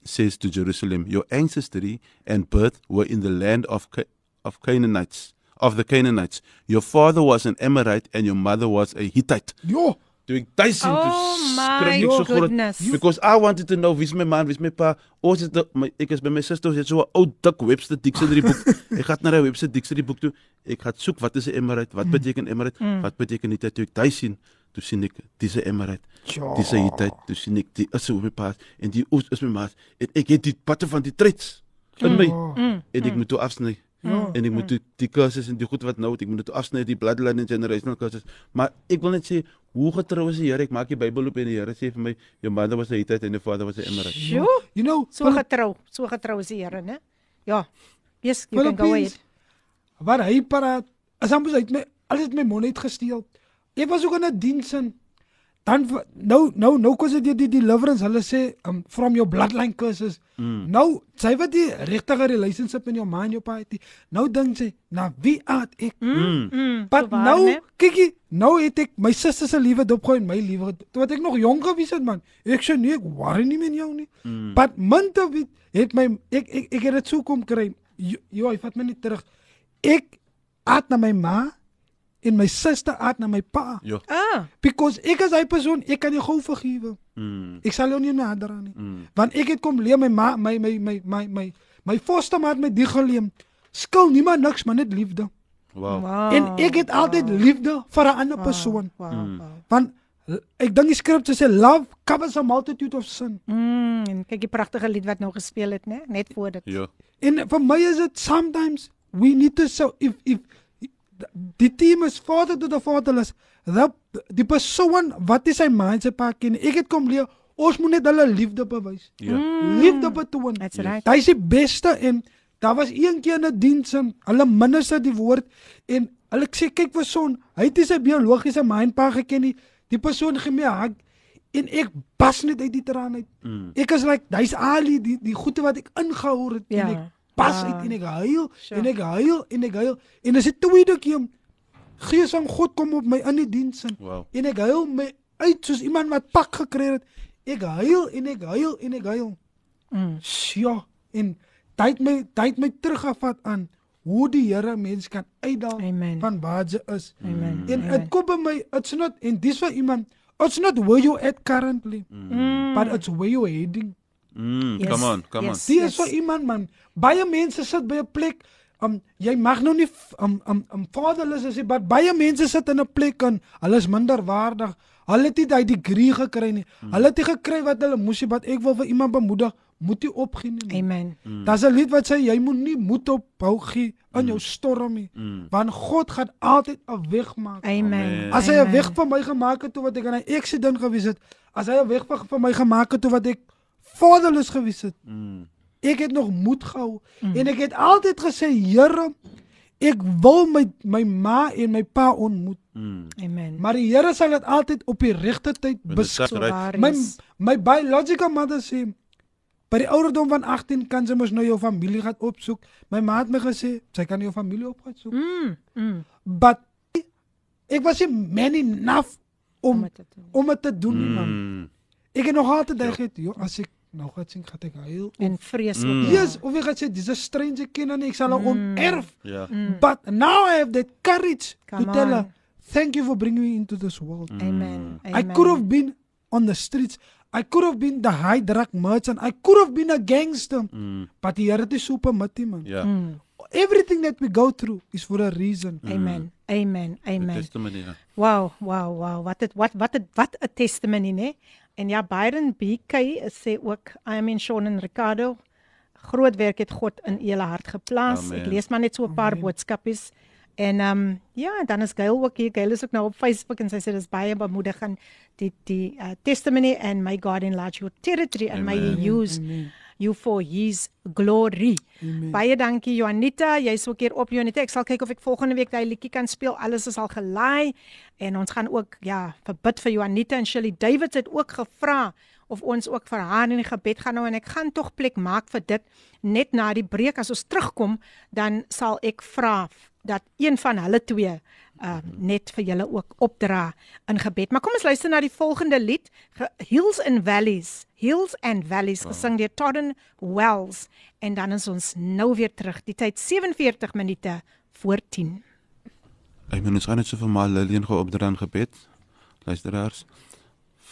says to Jerusalem, your ancestry and birth were in the land of Ca- of Canaanites, of the Canaanites. Your father was an Amorite and your mother was a Hittite. Jo, Sien toe Oh skrik ek so groot because I wanted to know wie's my man, wie's my pa. Ons het die- my ek is by my suster, ons het so 'n ou dik Webster dictionary boek. ek gaan na die Webster dictionary boek toe. Ek gaan soek wat is 'n Amorite? Wat beteken Amorite? Wat beteken Hittite? Toe ek tuis sien, toe sien ek dis 'n Amorite. Ja. Dis 'n Hittite. Toe sien ek die is my pa en die oos is my ma. En ek het die patte van die trets in my Ja. en ek moet toe afsny. Ja. En ek moet toe die kursus en die goed wat nou, het, ek moet dit afsny die bloodline and generational kursus. Maar ek wil net sê hoe getrou is die Here? Ek maak die Bybel oop en die Here sê vir my, your mother was a Hittite and your father was a Amorite. Sjoe, You know, so getrou, so getrou is die Here, né? Ja. Yes, you can go Philippines, ahead. Waar hy praat, as hom uit my alles uit my mond uit gesteel. Ek was ook in 'n diens in dan nou nou nou kos dit die, die deliverance hulle sê um, from your bloodline curses. Mm. Nou sy wat die regtige relationship in jou mind jou pa het. nie. Nou dink sy, na wie aard ek? Mm. Mm, Maar so waar, nou né? kykie, nou het ek my suster se liewe dopgooi en my liewe toe wat ek nog jonk gewees het man. Ek sê nee, ek worry nie met jou nie. Mm. Munte weet het my ek ek ek het dit so kom kry. Jo, hy vat my net terug. Ek aard na my ma en my suster aard na my pa. Ja. Ah, Because ek is hy persoon, ek kan jou gou vergewe. Mm. Ek sal jou nie nader aan nie. Mm. Want ek het kom leer my ma my my my my my my foster ma het my die geleem. Skil niemand niks, maar net liefde. Wow. wow. En ek het altyd liefde vir 'n ander Wow, persoon. Wow, Mm. wow. Want eh, ek dink die skrif sê love covers a multitude of sin. Mm, en kyk die pragtige lied wat nou gespeel het, né? Net voor dit. Ja. En vir my is dit sometimes we need to so if if die team is father to the fatherless, the die persoon wat is sy mind se pak en ek het kom leer Ons moet net hulle liefde bewys. Ja. Liefde betoon. That's Yes. right. Hy is die beste en daar was een keer in 'n diens en hulle minister die woord en hulle sê kyk vir son, hy het nie sy biologiese ma en pa geken nie. Die persoon gee my 'n hug en ek bas net uit die traan uit. Mm. Ek is like, dis Ali die die goeie wat ek ingehou het Ja. en ek bas Ja. uit en ek huil Sure. en ek huil en ek huil en dis die tweede keer Gees van God kom op my in die diens in Wow. en ek huil my uit soos iemand wat pak gekry het. Ek huil en ek huil en ek huil. Mm. Ja, en tyd my tyd my teruggevat aan hoe die Here mens kan uitdaal Amen. van waar jy is. Amen. En dit kom by my, it's not en dis vir iemand, it's not where you at currently, Mm. but it's where you heading. Mm. Yes. Come on, come Yes. Dis Yes. vir iemand man. Baie mense sit by 'n plek Um jy mag nou nie um um, um fatherless is, nie, maar baie mense sit in 'n plek en hulle is minderwaardig. Hulle het nie daai degree gekry nie. Hulle het nie gekry wat hulle moes hê, wat ek wil vir iemand bemoedig, moet jy opgee nie. Amen. Daar's 'n lied wat sê jy moet nie moed ophou gee in jou storm nie. Mm. Want God gaan altyd 'n weg maak. Amen. As hy 'n weg vir my gemaak het toe wat ek in 'n accident gewees het, as hy 'n weg vir my gemaak het toe wat ek fatherless gewees het, Mm. ek het nog moed gehou mm. en ek het altyd gesê, Here, ek wil my my ma en my pa ontmoet. Mm. Amen. Maar die Here sal dit altyd op die regte tyd Dit is beskik. So Right. waar My my biological mother sê by die ouderdom van 18 kan sy mos nou jou familie gaan opsoek. My ma het my gesê sy kan jou familie op gaan soek. Mm. Mm. But ek was nie man enough Om om dit te doen. om dit te doen nie man. Mm. Ek het nog altyd gedink, joh, as ek nou gaan sien, gaan ek huil. En vrees Mm. Yes, of ek sê dis 'n stranger ken en ek sal haar onerf. Mm. But now I have that courage Come to tell her, thank you for bringing me into this world. Amen. I could have been on the streets. I could have been the high drug merchant. I could have been a gangster. Mm. But Here nie so permit nie, man. Mm. Everything that we go through is for a reason. Amen. Amen. The Amen. Wow, wow, wow. Wat het wat wat het wat 'n testimony, né? En ja, Byron BK sê ook I am in Sean en Ricardo. Groot werk het God in julle hart geplaas. Amen. Ek lees maar net so 'n paar boodskapies. En ehm um, ja, dan is Gail ook hier. Gail is ook nou op Facebook en sy sê dis baie bemoedigend die die uh, testimony and my God enlarge your territory and may Amen. he use Amen. You for his glory. Amen. Baie dankie Juanita, jy's ook hier op Juanita. Ek sal kyk of ek volgende week daai liedjie kan speel. Alles is al gelaai en ons gaan ook ja, verbid vir Juanita en Shirley Davids het ook gevra of ons ook vir haar in die gebed gaan nou en ek gaan tog plek maak vir dit net na die breek as ons terugkom dan sal ek vra dat een van hulle twee uh, net vir julle ook opdra in gebed. Maar kom ons luister na die volgende lied, Hills and Valleys. Hills and Valleys gesing deur Torren Wells en dan is ons nou weer terug. Die tyd 47 minute voor 10. Amen. Ons gaan net so vir Ma Lillian gou opdra in gebed. Luisteraars.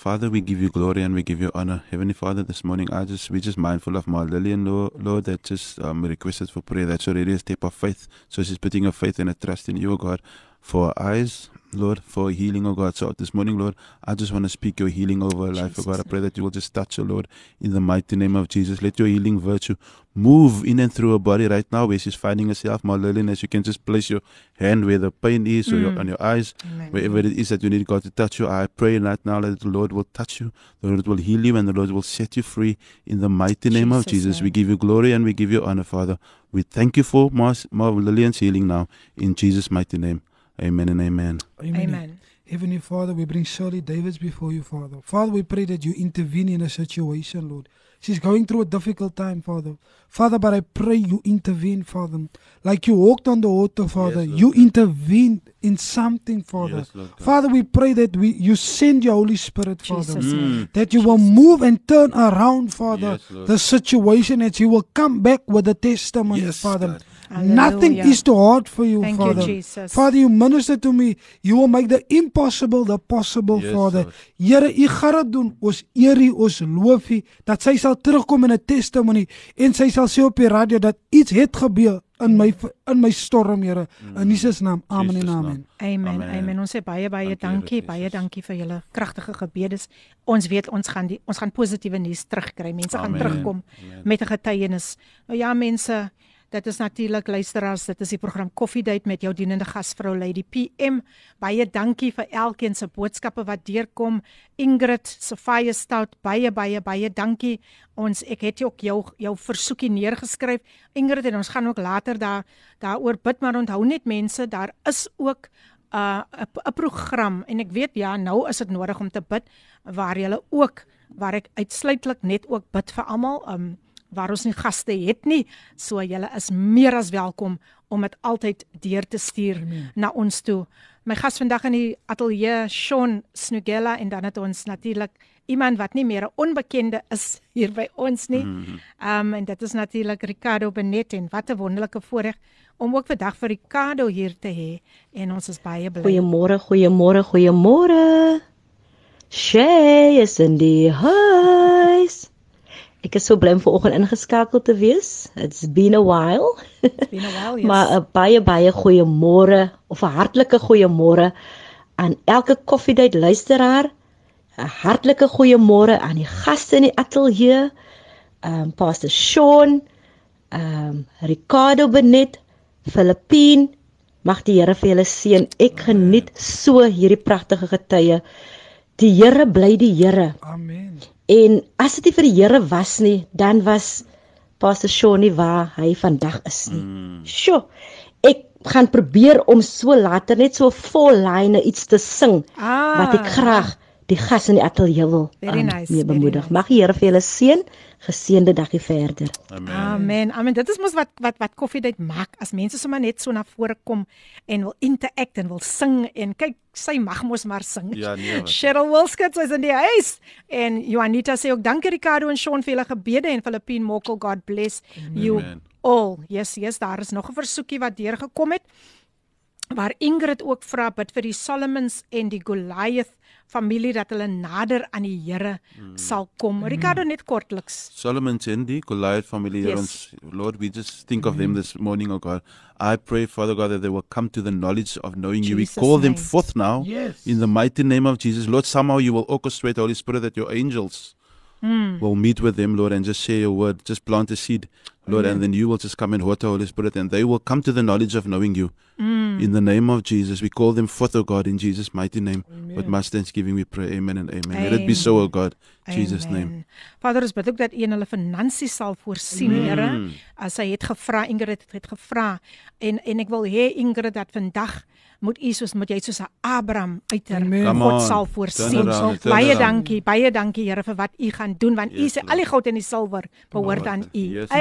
Father, we give you glory and we give you honor. Heavenly Father, this morning I just we just mindful of Ma Lillian, Lord, Lord that just um, requested for prayer. That's already a step of faith. So she's putting her faith and her trust in you, God, for her eyes, Lord, for healing, oh God. So this morning, Lord, I just want to speak your healing over her life, oh God. I pray that you will just touch her, Lord, in the mighty name of Jesus. Let your healing virtue move in and through her body right now where she's finding herself, Ma Lillian, as you can just place your hand where the pain is or your, on your eyes, Amen. wherever it is that you need God to touch you. I pray right now that the Lord will touch you, the Lord will heal you, and the Lord will set you free in the mighty name of Jesus' Jesus. We give you glory and we give you honor, Father. We thank you for Ma, Ma Lillian's healing now in Jesus' mighty name. Amen and amen. Amen. Heavenly Father, we bring Shirley Davis before you, Father. Father, we pray that you intervene in a situation, Lord. She's going through a difficult time, Father. Father, but I pray you intervene, Father. Like you walked on the water, Father. Lord you God. intervened in something, Father. Yes, Lord Father, we pray that we you send your Holy Spirit, Father. Jesus' Mm. That you will move and turn around, Father, Yes, the situation, that you will come back with a testimony, Yes, Father. God. Nothing Hallelujah. is too hard for you, Thank you, Father. Jesus. Father, you minister to me. You will make the impossible the possible, Yes, Father. Here, u gaan dit doen. Ons eer u, ons loof u dat sy sal terugkom in 'n testimony en sy sal sê op die radio dat iets het gebeur in my in my storm, Here. In Jesus naam. Amen Jesus en amen. Amen. Amen. Amen. Ons sê baie baie Dankie, dankie, baie dankie vir julle kragtige gebedes. Ons weet ons gaan die ons gaan positiewe nuus terugkry. Mense gaan Amen. terugkom Amen. met 'n getuienis. Nou ja, mense, Dit is natuurlik luisteraars, dit is die program Koffiedייט met jou dienende gasvrou Lady PM. Baie dankie vir elkeen se boodskappe wat deurkom. Ingrid, Sofia Stout, baie baie baie dankie. Ons ek het ook jou jou versoekie neergeskryf. Ingrid en ons gaan ook later daar daaroor bid, maar onthou net mense, daar is ook 'n uh, 'n program en ek weet ja, nou is dit nodig om te bid waar jy ook waar ek uitsluitlik net ook bid vir almal, um waar ons nie gaste het nie, so julle is meer as welkom om dit altyd deur te stuur Amen. na ons toe. My gas vandag in die ateljee Sean Snugella en dan het ons natuurlik iemand wat nie meer 'n onbekende is hier by ons nie. Ehm mm um, en dit is natuurlik Ricardo Benet en wat 'n wonderlike voorreg om ook vandag vir Ricardo hier te hê en ons is baie bly. Goeiemôre, goeiemôre, goeiemôre. Shay is in die huis. Ek is so bly om vanoggend ingeskakel te wees. It's been a while. It's been a while, yes. maar 'n baie baie goeiemôre of 'n hartlike goeiemôre aan elke koffiedייט luisteraar. 'n Hartlike goeiemôre aan die gaste in die ateljee. Um Pastor Sean, um Ricardo Benet, Filippine, mag die Here vir julle seën. Ek geniet so hierdie pragtige getye. Die Here bly die Here. Amen. En as dit nie vir die Here was nie, dan was Pastor Shaun nie waar hy vandag is nie. Mm. Sjoe. Ek gaan probeer om so later net so vol lyne iets te sing Ah. wat ek graag die gas in die ateljee wil Very um, nice, mee very bemoedig. nice. Mag die Here vir julle seën. Geseënde dagie verder. Amen. Amen. Amen. Dit is mos wat wat wat koffiedייט maak as mense sommer net so na vore kom en wil interact en wil sing en kyk sy mag mos maar sing. Ja, nee, wat. Cheryl Wilskut is in die huis en Juanita sê ook dankie Ricardo en Sean vir julle gebede en Filippine Mokkel God bless you Amen. all. Yes, yes, daar is nog 'n versoekie wat deurgekom het waar Ingrid ook vra bid vir die Solomons en die Goliath familie dat hulle nader aan die Here Hmm. sal kom. Ricardo net kortliks. Solomon and the Goliath family. Yes. Lord, we just think of them this morning, oh God. I pray, Father God, that they will come to the knowledge of knowing you. We Jesus' call them forth now Yes. in the mighty name of Jesus. Lord, somehow you will orchestrate, Holy Spirit, that your angels Hmm. will meet with them, Lord, and just share your word. Just plant a seed, Lord, and then you will just come and water, Holy Spirit, and they will come to the knowledge of knowing you. Hmm. In the name of Jesus, we call them forth, oh God, in Jesus' mighty name. With much thanksgiving, we pray. Amen and amen. Let it be so, oh God. In Jesus' name. Amen. Vader, ons bid ook dat U in hulle finansies sal voorsien, Here. As hy het gevra, Ingrid het, het gevra en en ek wil hê Ingrid dat vandag moet U soos moet jy soos 'n Abraham uiter Amen. God sal voorsien. turn Baie dankie, baie dankie Here vir wat U gaan doen want U Yes, sê al die goud en die silwer behoort aan U. Yes, Lord.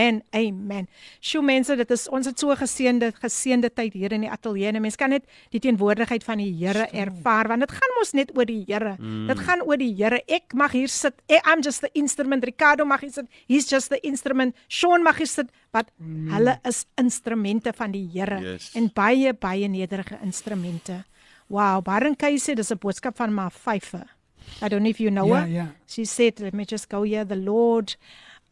Amen. Amen. Sjoe mense, dit is ons het so geseënde geseënde tyd hier in die ateljee en mense kan net die teenwoordigheid van die Here ervaar want dit gaan mos net oor die Here. Mm. Dit gaan oor die Here. Ek mag hier sit. Ek, I'm just the instrument. Ricardo mag hier sit. He's just the instrument. Sean mag hier sit. Wat hulle is instrumente van die Here Yes. en baie baie nederige instrumente. Wow, Baron Kay sê dis 'n boodskap van Ma Vyfe. I don't know if you know Ja, her. ja. She said, let me just go here. The Lord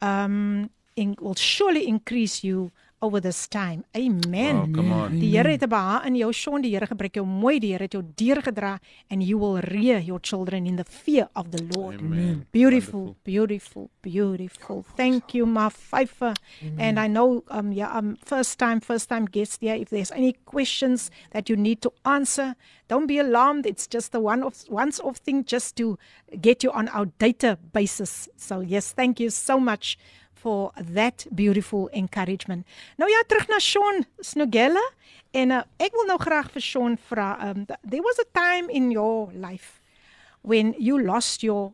um in, will surely increase you over this time. Amen. Oh, come on. Die Here het 'n behaag in jou son, die Here gebruik jou mooi, die Here het jou deurgedra and you will rear your children in the fear of the Lord. Amen. Beautiful, beautiful, beautiful. Thank you, my Pfeiffer. And I know, um, yeah, um, first time, first time guest here. If there's any questions that you need to answer, don't be alarmed. It's just a one of once off thing, just to get you on our databases. So yes, thank you so much for that beautiful encouragement. Nou ja, terug na Sean Snugella en uh, ek wil nou graag vir Sean vra. Um, there was a time in your life when you lost your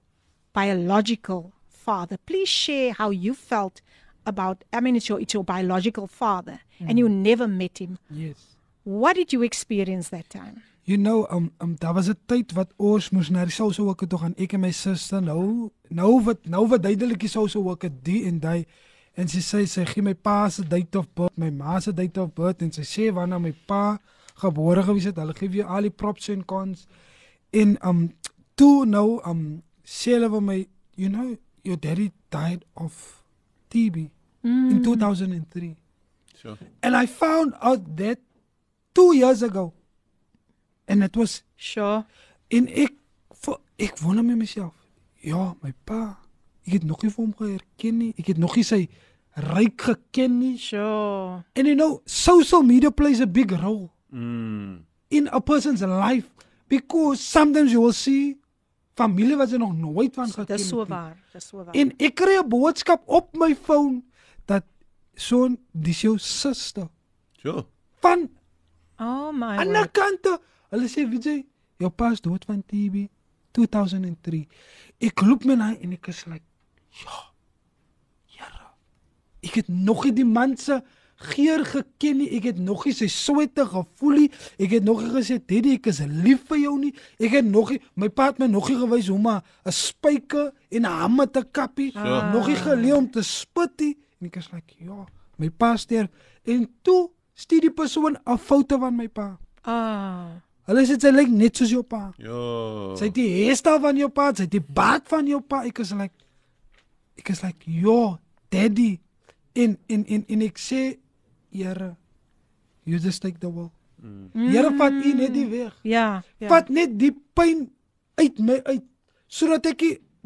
biological father. Please share how you felt about I mean it's your it's your biological father and you never met him. Yes. What did you experience that time? You know, um, um daar was 'n tyd wat ons moes na die sousou ook toe gaan. Ek en my suster nou nou wat nou wat duidelik die sousou ook die en daai en sy sê sy gee my pa se date of birth, my ma se date of birth en sy sê wanneer my pa gebore gewees het. Hulle gee vir jou al die props en cons. En um toe nou um sê hulle vir my, you know, your daddy died of TB mm. in 2003. Sure. And I found out that 2 years ago. And it was Sure. en ek vo- ek wonder met myself. Ja, my pa. Ek het nog nie vir hom geherken nie. Ek het nog nie sy ryk geken nie. Sure. And you know, social media plays a big role Mm. in a person's life because sometimes you will see familie wat jy nog nooit van geken Dis so het waar. Dis so waar. En ek kry 'n boodskap op my foon dat so dis jou suster Sure. van Oh my ander word. kante. Hulle sê, "Weet jy, jou pa is dood van TB 2003." Ek loop my na en ek is like, "Ja. Here. Ek het nog nie die man se geur geken nie. Ek het nog nie sy swette gevoel nie. Ek het nog nie gesê, "Daddy, ek is lief vir jou nie." Ek het nog nie my pa het my nog nie gewys hoe om 'n spyker en 'n hamer te kappie. Ja. Nog nie geleer om te spit nie. En ek is like, "Ja, my pa sterf." En toe stuur die persoon 'n foto van my pa. Ah. Hulle sê sy lyk net soos jou pa. Ja. Sy het die hairstyle van jou pa, sy het die baard van jou pa. Ek is like ek is like, "Yo, daddy." En en en en ek sê, "Here, you just take the wheel." Here vat u net die weg. Ja, ja. Vat net die pyn uit my uit sodat ek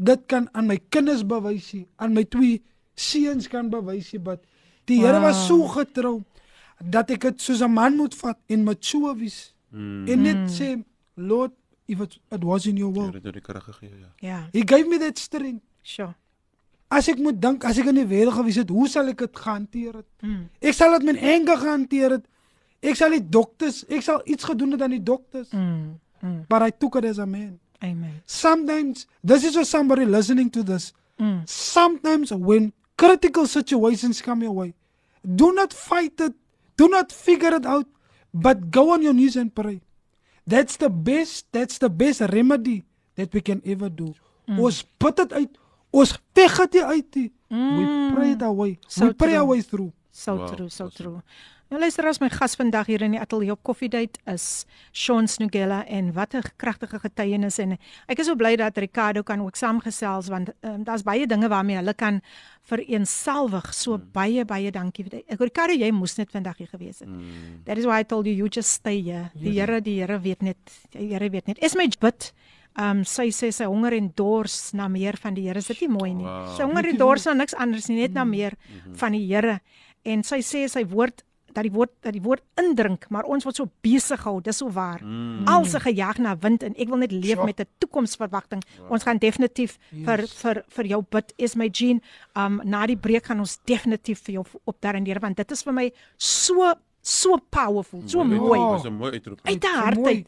dit kan aan my kinders bewys aan my twee seuns kan bewys but die Here was so getrou dat ek dit soos 'n man moet vat en mature wees Mm. en net sê, Lord, if it, it was in your will. Krag gegee, ja. Ja, He gave me that strength. sure. As ek moet dink, as ek in die wêreld gewees het, hoe sal ek dit gehanteer het? Mm. Ek sal dit met anger gehanteer het. Ek sal die dokters, ek sal iets gedoen het aan die dokters. Mm. Mm. But I took it as a man. Amen. Sometimes, this is for somebody listening to this. Mm. Sometimes when critical situations come your way, do not fight it. Do not figure it out, but go on your knees and pray. That's the best, that's the best remedy that we can ever do. Mm. Ons put dit uit. Ons veg dit uit. Mm. We pray it away. So we pray true. our way through. So Wow, true, so awesome. true. Nou luister as my gas vandag hier in die ateljee op Coffee Date is Sean Snugella en wat 'n kragtige getuienis en ek is so bly dat Ricardo kan ook saamgesels want um, daar's baie dinge waarmee hulle kan vereensalwig. So Hmm. baie baie dankie. Ricardo, jy moes net vandag hier gewees het. Mm. That is why I told you you just stay here. Die Here, die Here weet net, die Here weet net. Is my bid. Um sy sê sy honger en dors na meer van die Here. Is dit nie mooi nie? Wow. Sy honger en dors na niks anders nie, net na meer van die Here. En sy sê sy woord dat die woord dat die woord indrink, maar ons word so besig gehou. Dis so waar. Mm. Al se gejaag na wind en ek wil net leef Sure. met 'n toekomsverwagting. Wow. Ons gaan definitief yes. vir vir vir jou bid. Is my Jean, um na die breek gaan ons definitief vir jou opdarendeer want dit is vir my so so powerful, so Mooi. mooi. Dis 'n mooi uitroep. Uit So hart mooi.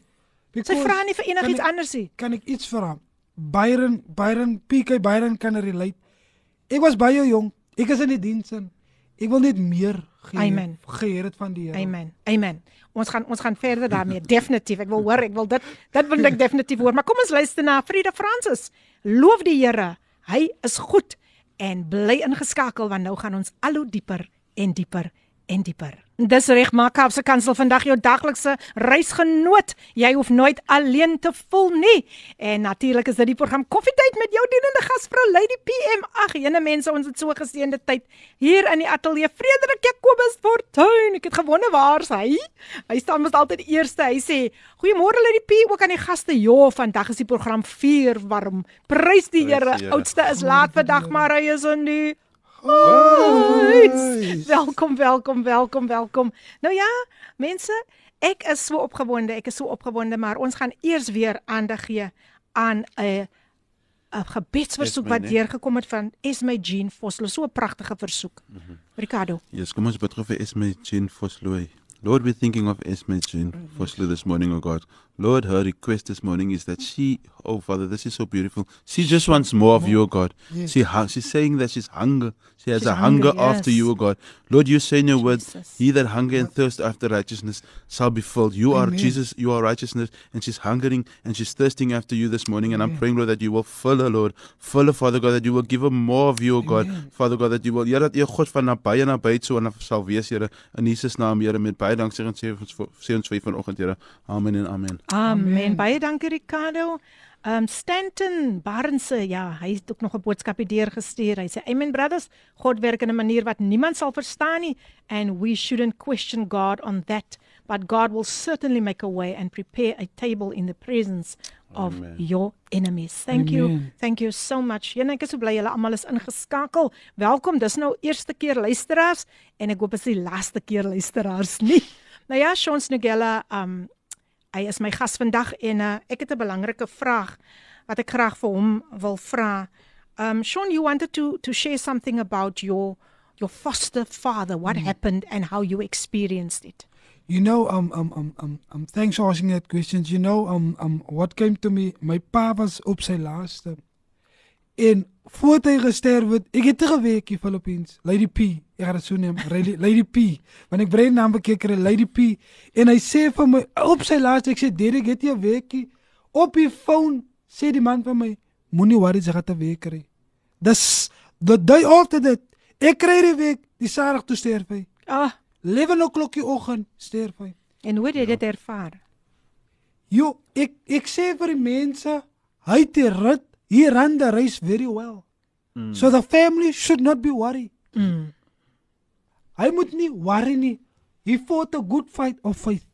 uit. Sy vra nie vir enigiets anders nie. kan ek iets vra? Byron, Byron, PK Byron kan relate. Ek was baie jong. Ek is in die diens in. Ek wil net meer gee. Geheer het van die Here. Amen. Amen. Ons gaan ons gaan verder daarmee. Definitief. Ek wil hoor, ek wil dit dit wil ek definitief hoor. Maar kom ons luister na Frieda Francis. Loof die Here. Hy is goed en bly ingeskakel want nou gaan ons al hoe dieper en dieper en dieper. Dis reg, maak Kaapse Kansel vandag jou daglikse reisgenoot. Jy hoef nooit alleen te voel nie. En natuurlik is dit die program Koffietyd met jou dienende gasvrou Lady PM. Ag, jene mense, ons het so geseënde tyd hier in die ateljee. Frederik Jacobus Fortuin. Ek het gewonder waar's hy? Hy staan mos altyd eerste. Hy sê: "Goeiemôre Lady P, ook aan die gaste. Ja, vandag is die program vuur warm. Prys die Here. Oudste is laat vandag, maar hy is in die Huis. Welkom, welkom, welkom, welkom. Nou ja, mense, ek is so opgewonde, ek is so opgewonde, maar ons gaan eers weer aandag gee aan 'n 'n gebedsversoek wat deurgekom het van Esme Jean Vosloo, so 'n pragtige versoek. Ricardo. Yes, kom ons bid vir Esme Jean Vosloo. Lord, we're thinking of Esme Jean Vosloo this morning, oh God. Lord, her request this morning is that she, oh Father, this is so beautiful. She just wants more of you, oh God. Yes. She she's saying that she's hunger. She has She's a hunger, hungry, after yes. you, oh God. Lord, you say in your Jesus. He that hunger and thirst after righteousness shall be filled. You are Amen. Jesus, you are righteousness, and she's hungering and she's thirsting after you this morning. And I'm praying, Lord, that you will fill her, Lord. Fill her, Father God, that you will give her more of you, oh God. Father God, dat jy wil, Here, dat jy God van naby en naby so en sal wees, Here, in Jesus naam, Here, met baie dank sê ons sê ons vir u vanoggend, Here. Amen en amen. Amen. Amen. Baie dankie Ricardo. Um Stanton Barnse, ja, hy het ook nog 'n boodskapie deurgestuur. Hy sê, "Amen brothers, God werk in 'n manier wat niemand sal verstaan nie and we shouldn't question God on that, but God will certainly make a way and prepare a table in the presence of Amen. your enemies. Thank you. Amen. Thank you so much. Jene, ek is so bly julle almal is ingeskakel. Welkom. Dis nou eerste keer luisteraars en ek hoop dit is die laaste keer luisteraars nie. Nou ja, Sean Snugella, um hy is my gas vandag en uh, ek het 'n belangrike vraag wat ek graag vir hom wil vra. Um Sean, you wanted to to share something about your your foster father, what happened and how you experienced it. You know, um, um, um, um, um, thanks for asking that questions. You know, um, um, what came to me, my pa was op sy laaste. En voordat hy gesterf het, ek het 'n weekie Philippines, Lady P. Ek gaan dit so neem, Lady, Lady P. Want ek brein naam bekeer kry Lady P. En hy sê vir my op sy laaste, ek sê Derek, het jy 'n weekie op die foon sê die man vir my, moenie worry, jy gaan 'n week kry. Dis the day after that, ek kry die week, die Saterdag toe sterf hy. Ah, 11 o'clock die oggend sterf hy. en hoe het jy dit ervaar? Jo, ek ek sê vir die mense, hy het die rit, he ran the race very well. Mm. So the family should not be worried. Mm. Hy moet nie worry nie. He fought a good fight of faith.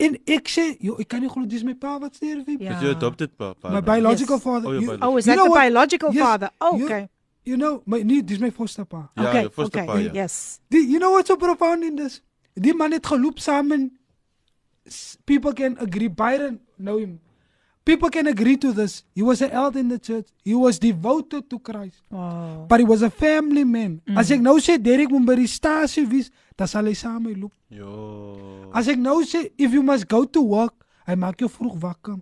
En ek sê, jo, ek kan nie glo dis my pa wat sterf het. Ja. Is jou adopted pa? pa My biological Yes. father. Oh, your you- Oh, is you that know the what? biological Yes, father? Oh, you- okay. You know, my nee, dis my foster pa. Ja, okay, foster okay. pa, ja. Yes. Die, you know what's so profound in this? Die man het geloop saam en people can agree Byron know him. People can agree to this. He was an elder in the church. He was devoted to Christ. Wow. But he was a family man. Mm. As ek nou sê Derek moet by die stasie wees, dan sal hy saam met loop. Jo. As ek nou sê if you must go to work, hy maak jou vroeg wakker.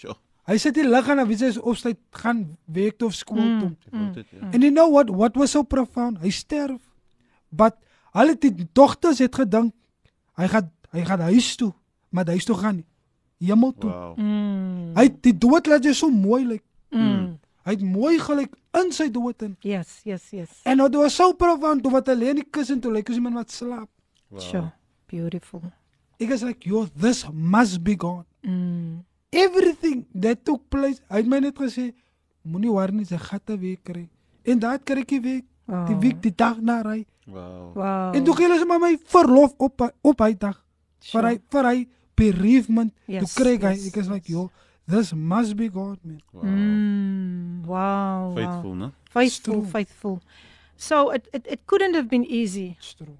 Sjoe. Hy sit nie lig aan wie sy is opsluit gaan werk toe of skool mm. toe. Adopted, ja. And you know what what was so profound? Hy sterf. But hulle die dogters het gedink hy gaan hy gaan huis toe, maar huis toe gaan nie. Hemel toe. Wow. Mm. Hy het die dood laat jy so mooi lyk. Mm. Hy het mooi gelyk in sy dood in. Yes, yes, yes. En dit was so profound toe wat in die kussing toe lyk soos iemand wat slaap. wow. Sure. Beautiful. Ek is like, "Yo, this must be God." Mm. Everything that took place, hy het my net gesê, moenie worry nie, gaan 'n week kry. En daai kry ek die week, die Oh. week die dag na ry. Wow. Wow. En toe gee hulle sommer my verlof op op hy dag. Sure. vir hy vir hy bereavement Yes, toe kry ek hy yes, ek is like yo this must be God man wow. Mm. Wow. Faithful, Wow. no? Faithful, true. faithful. So it, it, it couldn't have been easy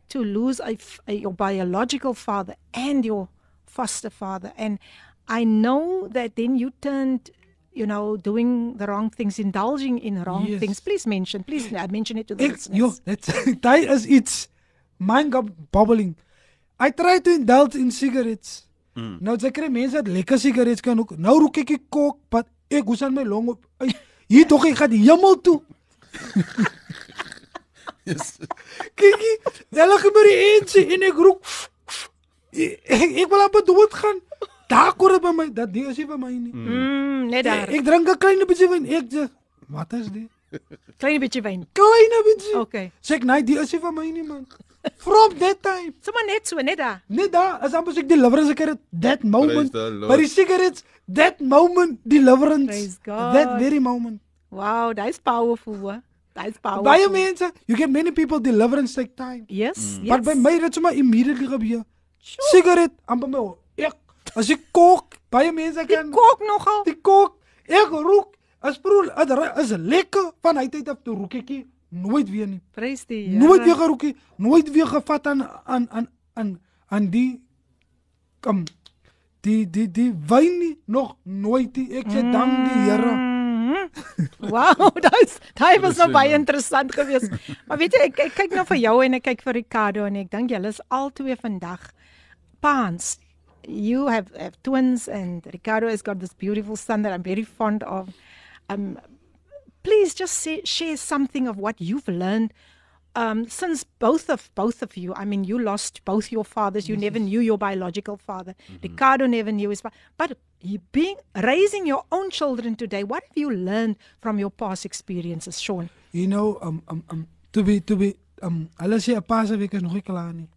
to lose a, f- a- your biological father and your foster father. And I know that then you turned, you know, doing the wrong things, indulging in wrong Yes. things. Please mention, please uh, mention it to the ek listeners. yo dit daai is iets mind bubbling I try to indulge in cigarettes Mm. nou jy kry mense wat lekker cigarettes kan ook nou rook ek die kok but ek hoes aan my long op Ai, hier tog ek gaan die hemel toe Yes. Kykie, hulle gebeur die ensie en ek roek. Ek, ek, ek wil amper dood gaan. Daar kom dit by my, dat die is nie vir my nie. Mm. Mm, net Ek, daar. ek drink 'n klein bietjie wyn. Ek sê, wat is dit? Klein bietjie wyn. Klein bietjie. Okay. Sê ek, nee, die is nie vir my nie man. From that time. Sommer net so, net daar. Net daar, as amper as ek deliverance gekry het, that moment. By die cigarettes, that moment deliverance. Praise God. That very moment. Wow, that's powerful. Hoor. That's powerful. Baie mense, you get many people deliverance take time. Yes, yes. Maar by my dit sommer immediately gebeur. Sigaret aan by my. Ek as ek kook, baie mense die kan kok nogal. die kook, ek rook. As broer, dit is lekker van hy tyd af ek nie, nooit weer nie. Prys die Here. Nooit weer gerook nie, nooit weer gevat aan aan aan aan aan die kom die die die wyn nie nog nooit nie. Ek sê dank die Here. Wow, daai daai was nou baie interessant geweest. Maar weet jy, ek, ek kyk nou vir jou en ek kyk vir Ricardo en ek dink julle is albei vandag paans. You have, have twins and Ricardo has got this beautiful son that I'm very fond of. Um please just say, share something of what you've learned um, since both of both of you. I mean, you lost both your fathers. You never knew your biological father. Ricardo never knew his father. But you being raising your own children today, what have you learned from your past experiences, Sean? You know, um um um to be to be um hulle sê 'n paar se week is nog nie klaar nie.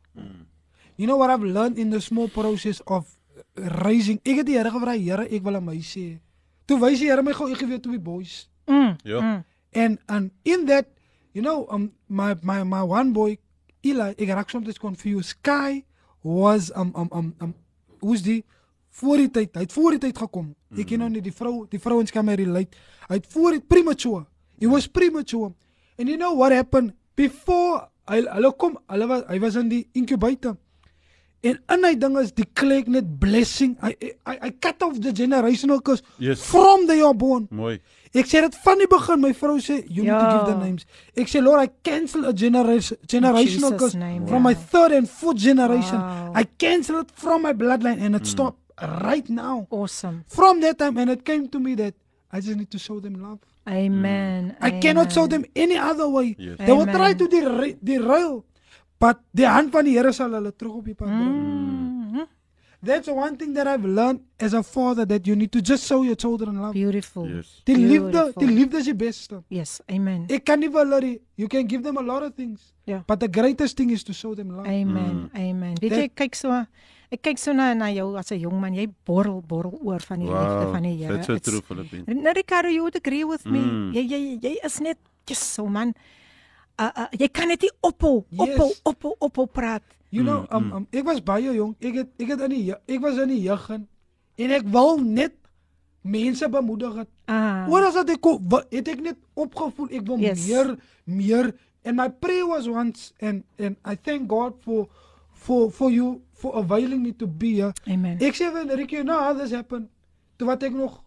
You know what I've learned in the small process of raising. Ek het die Here gevra, Here, ek wil 'n meisie hê. Toe wys die Here my gou ek gee weer twee boys. Mm. Ja. And and in that, you know, um my my my one boy Eli, ek raak soms confused. Kai was um um um um hoe's die voor die tyd. Hy het voor die tyd gekom. Ek ken nou nie die vrou, die vrouens kan my relate. Hy het voor die premature. He was premature. And you know what happened before hy hulle kom, hulle was hy was in die incubator. En in hy ding is die click net blessing. I I I cut off the generational curse Yes. from the you're born. Mooi. Ek sê dit van die begin, my vrou sê you need to Ja. give the names. Ek sê Lord, I cancel a generation generational Jesus' curse name, from ja. my third and fourth generation. Wow. I cancel it from my bloodline and it stopped right now. Awesome. From that time and it came to me that I just need to show them love. Amen. I cannot show Amen. them any other way. Yes. They will try Amen. to dera- derail. But die hand van die Here sal hulle terug op die pad bring. Mhm. That's one thing that I've learned as a father that you need to just show your children love. Beautiful. Yes. Die liefde, Beautiful. die liefde is die beste. Yes. Amen. Ek kan nie vir hulle you can give them a lot of things. Ja. But the greatest thing is to show them love. Amen. Amen. Weet jy, kyk so ek kyk so na na jou as 'n jong man. Jy borrel borrel oor van die liefde Wow. van die Here. That's so true, Philippine. Nou Ricardo, you would agree with me. Mm. Jy jy jy is net just so man. Uh, uh, jy kan net nie ophou, Yes. ophou, ophou, ophou praat. You know, um, um ek was baie jonk. Ek het ek het in die ek was in die jeug in en ek wil net mense bemoedig het. Ah. Oor as dat ek het ek net opgevoel ek wil Yes. meer meer and my prayer was once and and I thank God for for for you for availing me to be here. Amen. Ek sê vir Ricky, you know how this happened. Toe wat ek nog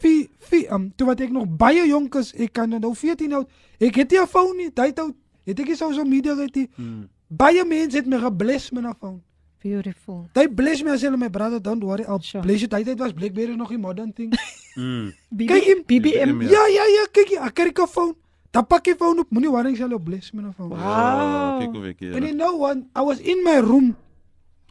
vier vier um toe wat ek nog baie jonk is, ek kan nou 14 oud. Ek het nie 'n foon nie, tyd oud. Het ek nie social media het nie. Mm. Baie mense het my gebless met 'n foon. Beautiful. They bless me as hulle my brother, don't worry. I'll Sure. bless you. Tyd was Blackberry nog 'n modern thing. Mm. Kyk hier, BBM. BBM. ja ja ja, kyk hier, ek kry 'n foon. Dan pak jy foon op, moenie worry, sal jou bless met 'n foon. Wow. Ja, kyk hoe ek And you hier. know what? I was in my room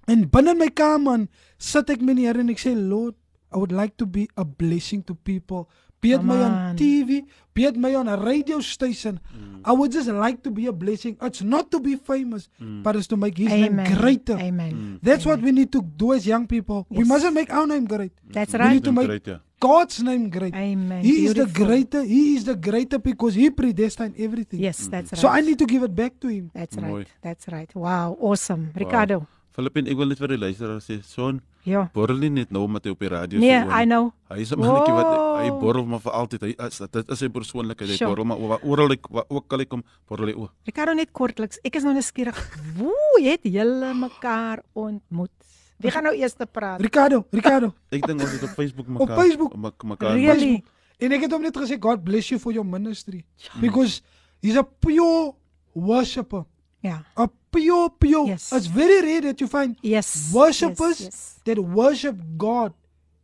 en binne my kamer en sit ek met die Here en ek sê Lord, I would like to be a blessing to people. Be it Come my on on. TV, be it my on a radio station. Mm. I would just like to be a blessing. It's not to be famous, mm. but it's to make his Amen. name greater. Amen. Mm. That's what we need to do as young people. We mustn't make our name great. That's We right. We need to make Great, ja. God's name great. Amen. He is the greater. He is the greater because he predestined everything. Yes, that's right. So I need to give it back to him. That's Mooi. right. That's right. Wow, awesome. Ricardo. Philippine, ek wil net vir die luisteraars sê, son, Ja. borrel nie net nou met hy op die radio Nee, sê, hoor I know. Hy is 'n mannetjie wat hy borrel maar vir altyd. Hy is dit is sy persoonlikheid. Hy Sure. borrel maar oor- oral ek ook al ek kom borrel hy oor. Ricardo net kortliks. Ek is nou nuuskierig. Woe, het julle mekaar ontmoet? Wie gaan nou eers te praat? Ricardo, Ricardo. Ek dink ons het op Facebook mekaar Facebook? mak- mekaar Really? En ek het hom net gesê God bless you for your ministry because he's a pure worshipper. Ja. A pure pure. Yes. It's very rare that you find Yes. worshippers Yes, yes. that worship God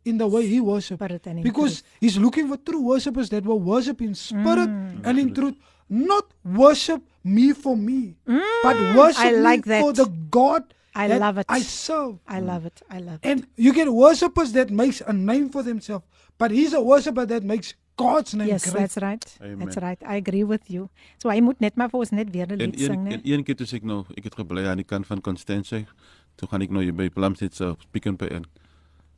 in the way he worship. Spirit and in Because truth. he's looking for true worshippers that will worship in spirit Mm. and in truth. Not worship me for me, but worship Mm, I like me for the God I that love it. I serve. I love it. I love it. And you get worshippers that makes a name for themselves, but he's a worshipper that makes God's name Yes, great. that's right. Amen. That's right. I agree with you. So hy moet net maar vir ons net weer 'n En lied sing, né? en een keer toe sê ek nou, ek het gebly aan die kant van Constance. Toe gaan ek nou by Plumstead se Pick n Pay in.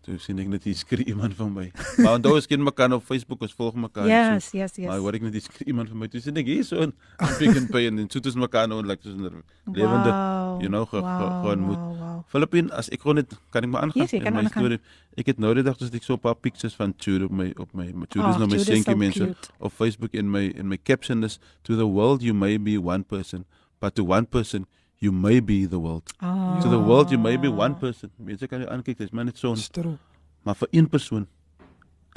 Toe sien ek net hier skree iemand van my. Maar onthou ons ken mekaar op Facebook, ons volg mekaar. en Yes, yes, yes. Maar hoor ek net hier skree iemand van my. Toe sien ek hier so in Pick n Pay en en toe tussen mekaar nou en like tussen lewende, Wow, you know, ge, ge, wow, geontmoet. wow, wow. Filippin, as ek gewoon net kan ek maar aangaan Yes, jy kan in my storie. Ek het nou die dag dus ek so 'n paar pictures van Jude op my op my Jude is Ag, nou my seentjie so mense op Facebook in my in my caption is to the world you may be one person, but to one person you may be the world. Oh. To the world you may be one person. Mense kan jou aankyk, dis maar net so, maar vir een persoon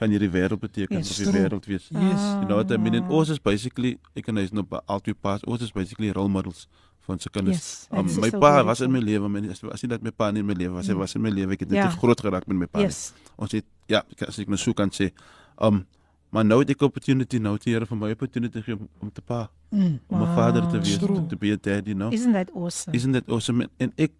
kan jy die wêreld beteken Yes, of die wêreld wees. Yes. You know what I mean? And ons is basically ek en hy is nou by al twee paas. Ons is basically role models van se kinders. Yes, um, my so pa was in beautiful. my lewe, my as, nie dat my pa nie in my lewe was, hy was in my lewe. Ek het net Ja. yeah. groot geraak met my pa. Yes. Ons het ja, as ek nou so kan sê, um maar nou het ek opportunity nou het die Here vir my opportunity gegee om, om te pa, Mm. om 'n vader te Wow. wees, to, to be a dad, you know. Isn't that awesome? Isn't that awesome? En, en ek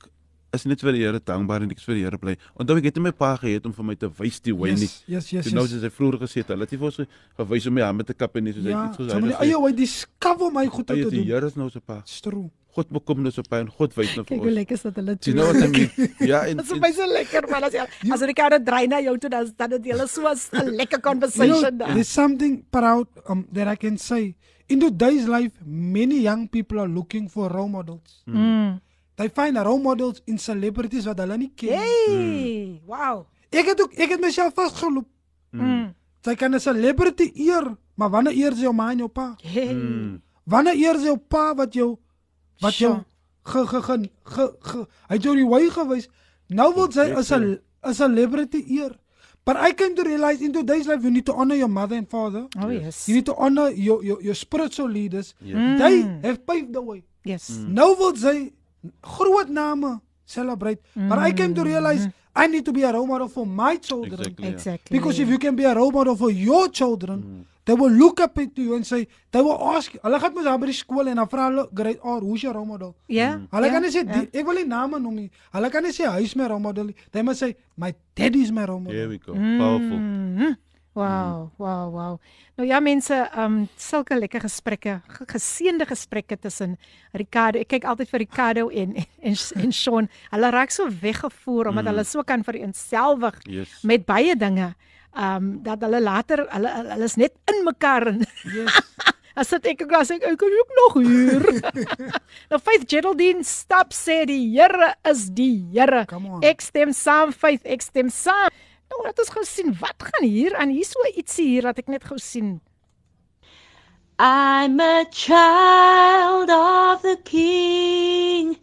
is net vir die Here dankbaar en ek is vir die Here bly. Onthou ek het nie my pa gehad om vir my te wys die way nie. Yes, yes, yes. Yes, nou yes. soos hy vroeër gesê het, hulle het nie vir ons gewys om my hande te kap en nie soos Ja, hy iets soos so maar hy eie gesê. hoe discover my goed te het die doen. Here is nou so pa. True. God bekom nou so pa en God wys nou vir Kyk hoe ons. lekker is dit hulle Do you know what I mean? Ja, en, Dit is baie so lekker man as jy as Ricardo draai na jou toe dan dan het julle so 'n lekker You conversation know, daar. there's something proud um, that I can say. In today's life, many young people are looking for role models. Mm. They find role models in celebrities wat hulle nie ken. Hey, wow. Ek het ook ek het myself vasgeloop. Mm. Sy kan 'n celebrity eer, maar wanneer eer sy jou ma en jou pa? Hey. Mm. Wanneer eer sy jou pa wat jou wat jou ge ge ge, ge, ge hy het jou die wy gewys. Nou wil sy is 'n 'n celebrity eer. But I came to realize in today's life you need to honor your mother and father. Oh yes. You need to honor your your, your spiritual leaders. Yes. They have paved the way. Yes. Nou wil sy groot name celebrate. But I came to realize I need to be a role model for my children. Exactly. yeah. Exactly. Because if you can be a role model for your children, they will look up at you and say, they will ask, hulle gaan mos daar by die skool en dan vra hulle grade R, who's your role model? Ja. Hulle ja, kan nie sê ja. die, ek wil nie name noem nie. Hulle kan nie sê hy is my role model. They must say my daddy is my role model. There we go. Powerful. Mhm. Wow, wow, wow. Nou ja mense, um sulke lekker gesprekke, ge- geseënde gesprekke tussen Ricardo. Ek kyk altyd vir Ricardo en en en Sean. Hulle raak so weggevoer omdat hulle so kan vereenselwig Yes. met baie dinge. Um dat hulle later hulle hulle is net in mekaar en Yes. As dit ek ook as ek ek kan ook nog hier. nou Faith Geraldine stap sê die Here is die Here. Ek stem saam Faith, ek stem saam. Nou laat ons gou sien wat gaan hier aan. Hier so ietsie hier wat ek net gou sien. I'm a child of the King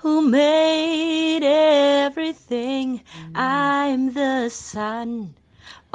who made everything. I'm the son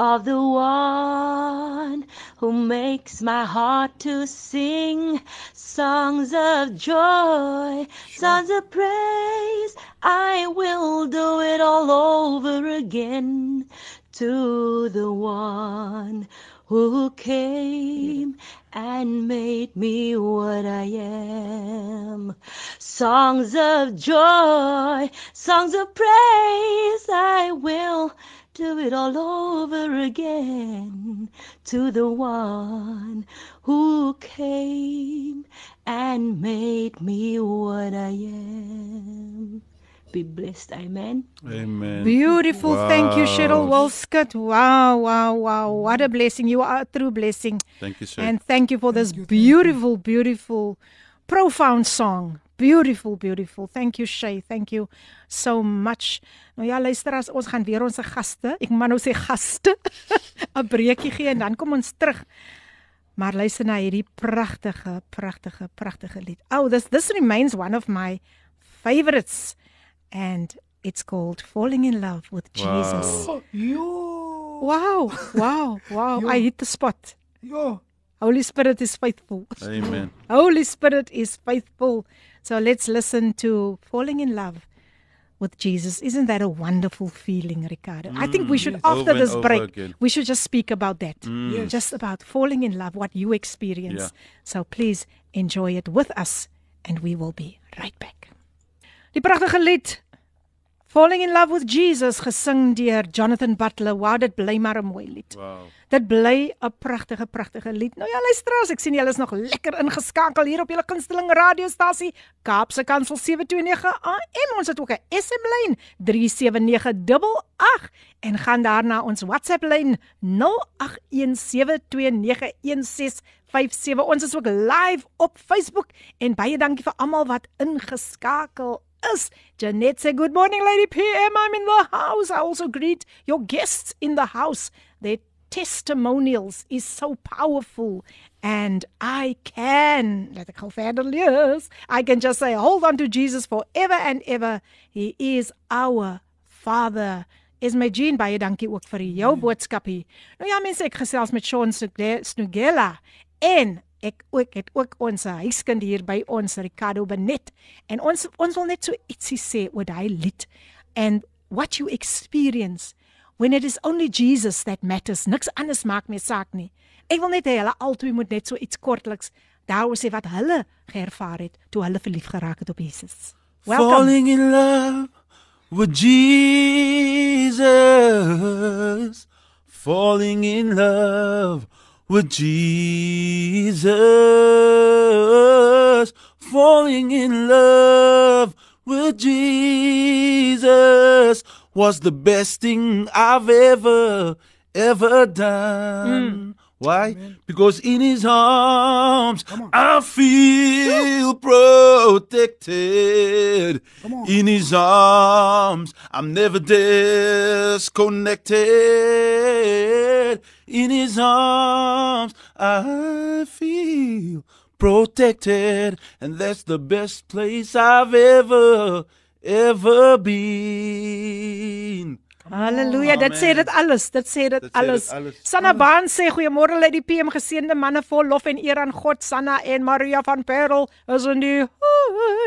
of the one who makes my heart to sing songs of joy, songs of praise. I will do it all over again to the one who came and made me what I am. Songs of joy, songs of praise, I will do it all over again to the one who came and made me what I am. Be blessed, amen. Amen. Beautiful. Thank you Cheryl Wow. Wow, wow, wow. What a blessing. You are a true blessing. Thank you, sir. And thank you for this you, thank beautiful, beautiful, profound song. Beautiful, beautiful. Thank you Shay. Thank you so much. Nou ja, luisteraars, ons gaan weer ons gaste, ek moet nou sê gaste, 'n breekie gee en dan kom ons terug. Maar luister na hierdie pragtige, pragtige, pragtige lied. Oh, this this remains one of my favorites and it's called Falling in Love with Jesus. Oh, yo. Wow, wow, wow. Yo. I hit the spot. Yo. Holy Spirit is faithful. Amen. Holy Spirit is faithful. So let's listen to Falling in Love with Jesus. Isn't that a wonderful feeling, Ricardo? I think we should, yes. after Over this break, again. we should just speak about that. Yes. Just about falling in love, what you experience. Yeah. So please enjoy it with us, and we will be right back. Die pragtige lied Falling in Love with Jesus gesing deur Jonathan Butler. Wow, dit bly maar 'n mooi lied. Wow. Dit bly 'n pragtige pragtige lied. Nou ja, luisteraars, ek sien julle is nog lekker ingeskakel hier op julle gunsteling radiostasie Kaapse Kansel 729 AM. Ons het ook 'n SM lyn 37988 en gaan daarna ons WhatsApp lyn 0817291657. Ons is ook live op Facebook en baie dankie vir almal wat ingeskakel is. Janet sê good morning lady PM. I'm in the house. I also greet your guests in the house. Their testimonials is so powerful and I can let gou verder lees. I can just say hold on to Jesus forever and ever. He is our Father. Is my Jean baie dankie ook vir jou boodskap hier. Nou ja mense, ek gesels met Sean Snuge- Snugela en ek ook het ook ons huiskind hier by ons Ricardo Benet. En ons ons wil net so ietsie sê oor daai lied and what you experience when it is only Jesus that matters. Niks anders maak meer saak nie. Ek wil net hê hulle albei moet net so iets kortliks daaroor sê wat hulle geervaar het toe hulle verlief geraak het op Jesus. Welcome Falling in love with Jesus. Falling in love with Jesus. Falling in love with Jesus was the best thing I've ever, ever done. Hmm. Why? Because in his arms I feel protected. In his arms I'm never disconnected. In his arms I feel protected. And that's the best place I've ever, ever been. Halleluja, dit sê dit alles, dit sê dit Dit sê dit alles. alles. Sanna Baan sê goeiemôre lê die PM geseënde manne vol lof en eer aan God. Sanna en Maria van Parel is in die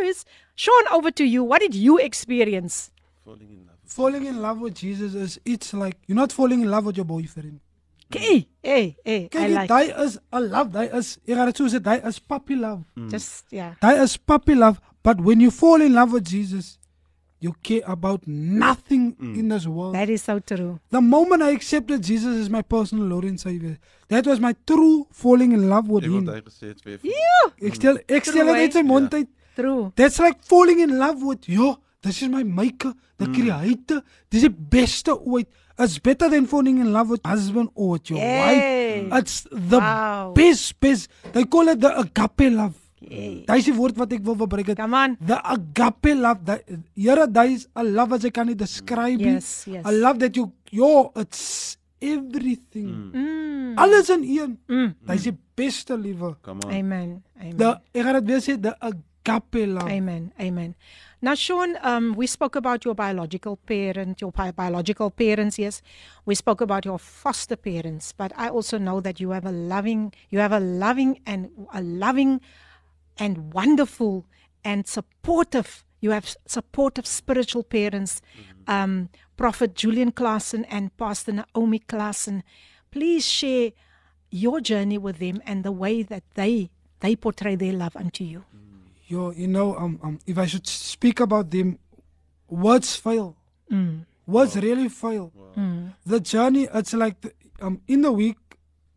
huis. Sean, over to you. What did you experience? Falling in love. Falling in love with Jesus is it's like you're not falling in love with your boyfriend. Okay, hey, hey, I Kyk, jy, like. daai is 'n love, daai is jy gaan dit so sê, daai is puppy love. Just yeah. Daai is puppy love, but when you fall in love with Jesus, you care about nothing in this world. That is so true. The moment I accepted Jesus as my personal Lord and Savior, that was my true falling in love with him. hy gesê het vir jou. Ek stel ek stel True, dit uit sy mond uit. True. That's like falling in love with yo. This is my maker, the creator. Dis die beste ooit. It's better than falling in love with husband or with your Yay. wife. It's the Wow. best best. They call it the agape love. Yay. Dis die woord wat ek wil verbruik het. Come on. The agape love. That, Here, that is a love as I can not describe. Yes, yes. A love that you, yo, it's everything. Mm. Alles in een. Mm. Dis die beste on. Amen. Amen. The ek gaan dit weer sê, the agape love. Amen. Amen. Now, Sean, um, we spoke about your biological parent, your bi- biological parents. Yes, we spoke about your foster parents, but I also know that you have a loving, you have a loving and a loving, and wonderful and supportive. You have supportive spiritual parents, um, Prophet Julian Klassen and Pastor Naomi Klassen. Please share your journey with them and the way that they they portray their love unto you. Yo, you know, um, um, if I should speak about them, words fail. Mm. Words really fail. Mm. The journey, it's like the, um, in the week,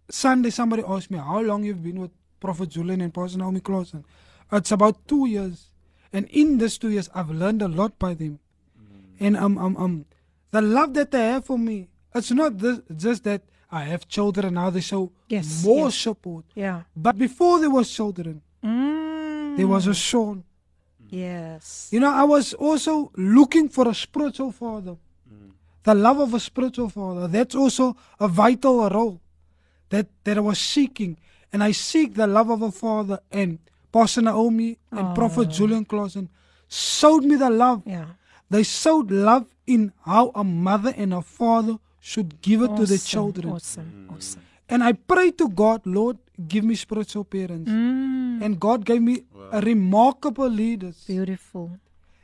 Sunday, somebody asked me how long you've been with Prophet Julian and Pastor Naomi Clausen. It's about two years, and in this two years, I've learned a lot by them. And um, um, um, the love that they have for me, it's not this, just that I have children now. They show Yes, more yes. support. Yeah. But before there was children, Mm. there was a son. Yes. You know, I was also looking for a spiritual father. The love of a spiritual father. That's also a vital role that, that I was seeking. And I seek the love of a father. And Pastor Naomi and Prophet Julian Clausen showed me the love. Yeah. They showed love in how a mother and a father should give it to the Awesome, children. Awesome. Awesome. And I pray to God, Lord, give me spiritual parents. Mm. And God gave me a remarkable leaders. Beautiful.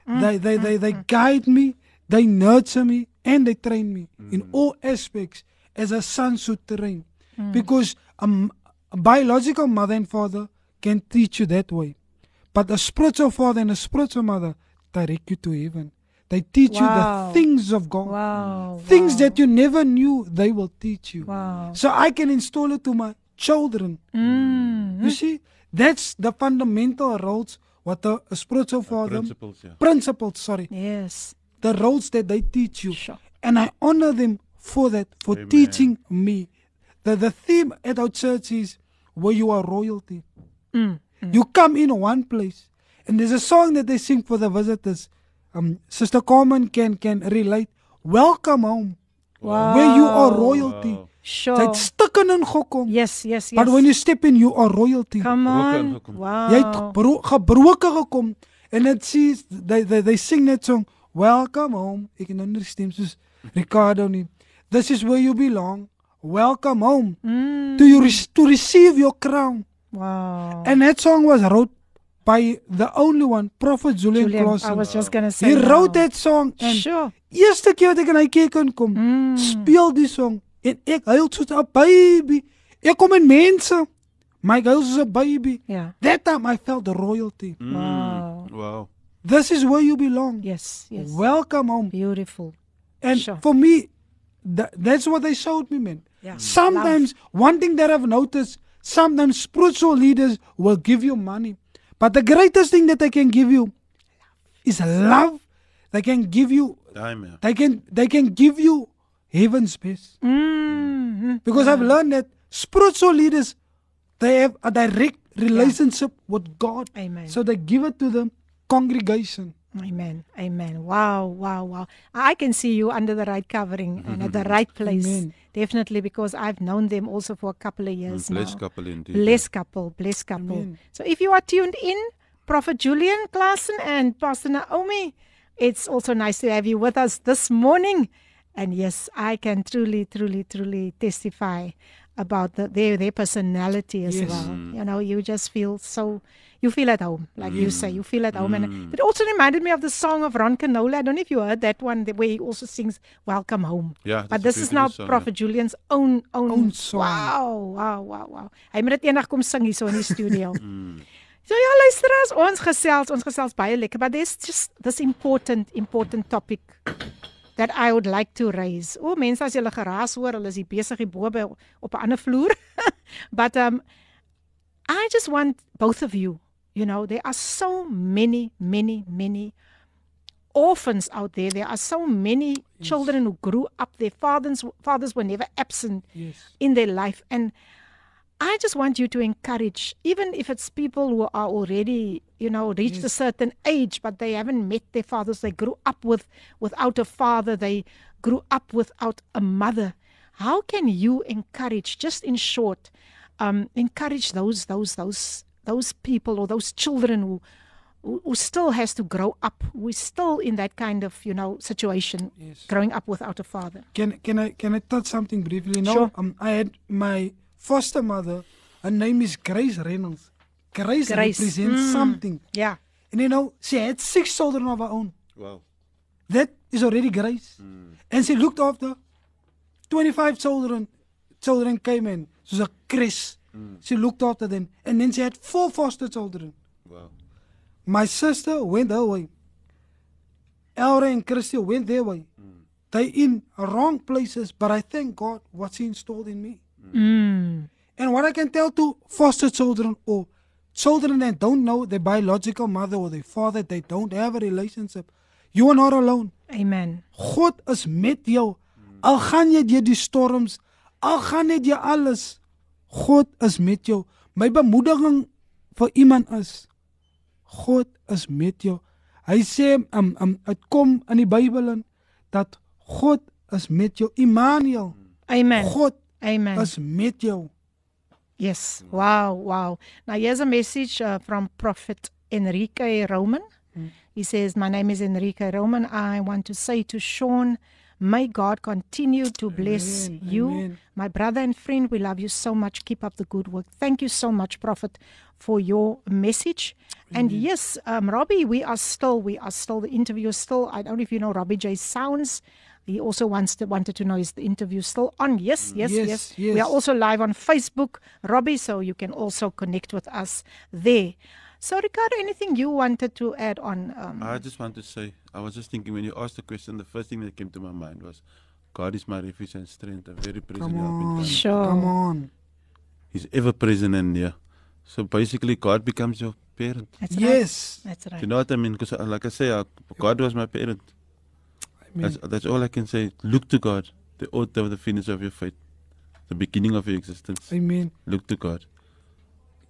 They, they, they, mm, they mm, mm. guide me, they nurture me, and they train me in all aspects as a son should train. Because a, m- a biological mother and father can teach you that way. But a spiritual father and a spiritual mother direct you to heaven. They teach Wow. you the things of God. Wow. Things wow. that you never knew, they will teach you. Wow. So I can install it to my children. Mm. You see, that's the fundamental roles what a, a spiritual father Principles, ja. principles, sorry, Yes. the roles that they teach you. Sure. And I honor them for that, for Amen. teaching me. The, the theme at our church is where you are royalty. Mm. You come in one place, and there's a song that they sing for the visitors. Um, Sister Carmen can can relate. Welcome home, Wow. where you are royalty. Wow. Sure. Jy het stukken ingekom. Yes, yes, yes. But when you step in, you are royalty. Come Gebroken on. gekom. Wow. Jy het gebro gebroken gekom en dit sê they, they they sing that song welcome home ek kan nou nie stem soos Ricardo nie this is where you belong welcome home Mm. to you re to receive your crown Wow. and that song was wrote by the only one prophet Julian, Julian, I was just going to say he now. wrote that song and Sure. eerste keer wat ek in hy kerk inkom Mm. speel die song en ek huil soos 'n baby ek kom in mense my girls is a baby Yeah. that time I felt the royalty Mm. Wow. Wow. This is where you belong. Yes, yes. Welcome home. Beautiful. And Sure. for me, tha- that's what they showed me, man. Yeah. Sometimes, one thing that I've noticed, sometimes spiritual leaders will give you money. But the greatest thing that they can give you is love. They can give you, Time, they can, they can give you heaven's best. Mm. Because I've learned that spiritual leaders they have a direct relationship with God. Amen. So they give it to the congregation. Amen. Amen. Wow, wow, wow. I can see you under the right covering and at the right place. Amen. Definitely because I've known them also for a couple of years Blessed now. couple indeed. Blessed couple, blessed couple. Amen. So if you are tuned in, Prophet Julian Klassen and Pastor Naomi, it's also nice to have you with us this morning. And yes, I can truly, truly, truly testify about the, their their personality as Yes. well. You know, you just feel so you feel at home, like you say, you feel at home. And it also reminded me of the song of Ron Canola. I don't know if you heard that one the- where he also sings "Welcome Home." Yeah, but this is now song, Prophet Julian's own own, Own song. Wow, wow, wow, wow. Hy moet dit eendag kom sing hier so in die studio. So ja, luisteraars, ons gesels, ons gesels baie lekker, but there's just this important important topic that I would like to raise. O, mense as julle geraas hoor, hulle is besig hier bo by op 'n ander vloer. but um I just want both of you, you know, there are so many many many orphans out there. There are so many children who grew up their fathers fathers were never absent Yes. in their life and I just want you to encourage, even if it's people who are already, you know, reached a certain age, but they haven't met their fathers. They grew up with without a father. They grew up without a mother. How can you encourage, just in short, um, encourage those those those those people or those children who who, who still has to grow up, who is still in that kind of you know situation, Yes. growing up without a father. Can can I can I touch something briefly? Now, Sure. um, I had my foster mother. Her name is Grace Reynolds. Grace, Grace. represents Mm. something, Yeah. and you know she had six children of her own. Wow. That is already grace, mm. and she looked after twenty-five children. Children came in, She was a Chris. Mm. She looked after them, and then she had four foster children. Wow. My sister went her way. Elra and Christy went their way. Mm. They in wrong places, but I thank God what's He installed in me. Mm. And what I can tell to foster children or children that don't know their biological mother or their father, they don't have a relationship. You are not alone. Amen. God is met jou. Al gaan jy deur die storms, al gaan net jy alles. God is met jou. My bemoediging vir iemand is God is met jou. Hy sê um, um dit kom in die Bybel in dat God is met jou. Immanuel. Amen. God Amen. is met jou. Yes. Wow. Wow. Now, here's a message uh, from Prophet Enrique Roman. He says, My name is Enrique Roman. I want to say to Sean, may God continue to bless Amen, you. amen. My brother and friend, we love you so much. Keep up the good work. Thank you so much, Prophet, for your message. And yes, um, Robbie, we are still, we are still, the interview is still, I don't know if you know Robbie J. Sounds. He also wants to, wanted to know is the interview still on? Yes, yes, yes. Yes, We are also live on Facebook, Robbie, so you can also connect with us there. So, Ricardo, anything you wanted to add on? Um, I just want to say, I was just thinking when you asked the question, the first thing that came to my mind was, God is my refuge and strength, a very present Come help in on. time. Sure. Come on. He's ever present and near. So basically, God becomes your parent. that's right. Yes. That's right. You know what I mean? Because, like I say, uh, God was my parent. That's, Amen. that's all I can say. Look to God, the author of the finish of your faith, the beginning of your existence. Amen. Look to God.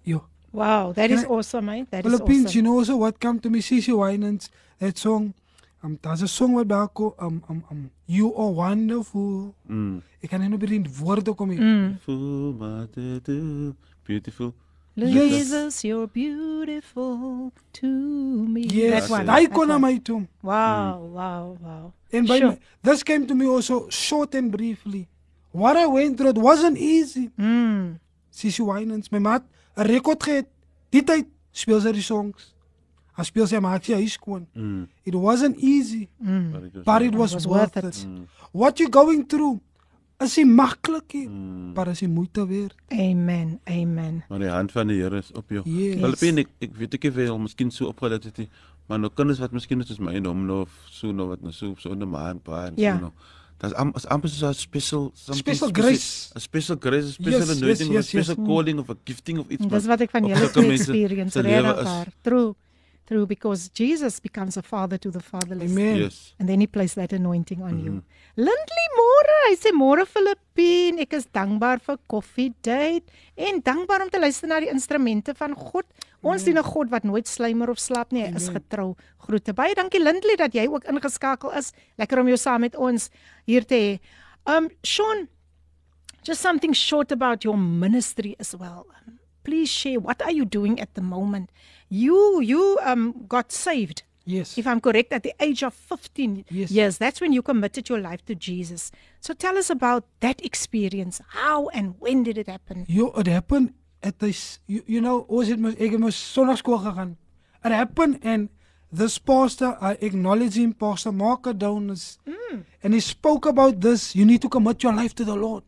Yo. Wow, that Can is I- awesome, eh? That is Philippines, awesome. you know also what come to me, Cici Winans, that song. Um, daar's 'n song wat daar kom, um, um, um, you are wonderful. Mm. Ek kan nie nou by die woorde kom nie. Mm. Beautiful, mother, beautiful. Jesus, you're beautiful to me. Yes, that one. daai that kon na one. my toe. Wow, wow, wow. And by Sure. my, this came to me also short and briefly. What I went through, it wasn't easy. Mm. Cici Winans, my maat, 'n rekord gehad. Die tyd speel sy die songs. Hy speel sy maak sy huis skoon. Mm. It wasn't easy, But it was but it was, was worth, it. it. What you going through is nie maklik nie, Mm. maar is die moeite werd. Amen, amen. Maar die hand van die Here is op jou. Yes. Filippine, ek, ek weet ek veel, miskien so opgelet het, nie, maar nou kinders wat miskien net soos my en hom nou of so nou wat nou so so in 'n maand pa en Ja. so nou. Dit's am is amper so 'n special something Special speci- grace. A special grace, a special Yes, yes, anointing, yes, a special yes. calling of a gifting of iets. Dis wat ek van op julle experience regtig is. waar. True. through because Jesus becomes a father to the fatherless. Amen. Yes. And then he placed that anointing on you. Mm-hmm. Lindley môre, hy sê môre Filippine, ek is dankbaar vir Coffee Date en dankbaar om te luister na die instrumente van God. Ons dien 'n God wat nooit sluimer of slaap nie, hy is getrou. Groete. Baie dankie Lindley dat jy ook ingeskakel is. Lekker om jou saam met ons hier te hê. Um Sean, just something short about your ministry as well. Um, please share what are you doing at the moment? You you um got saved Yes. if I'm correct, at the age of 15 Yes. years. That's when you committed your life to Jesus. So tell us about that experience. How and when did it happen? Yo, it happened at this you, you know, ons het mos ek het mos sonnaarskool gegaan. It happened and this pastor I acknowledge him Pastor Mark Adonis. Mm. And he spoke about this you need to commit your life to the Lord.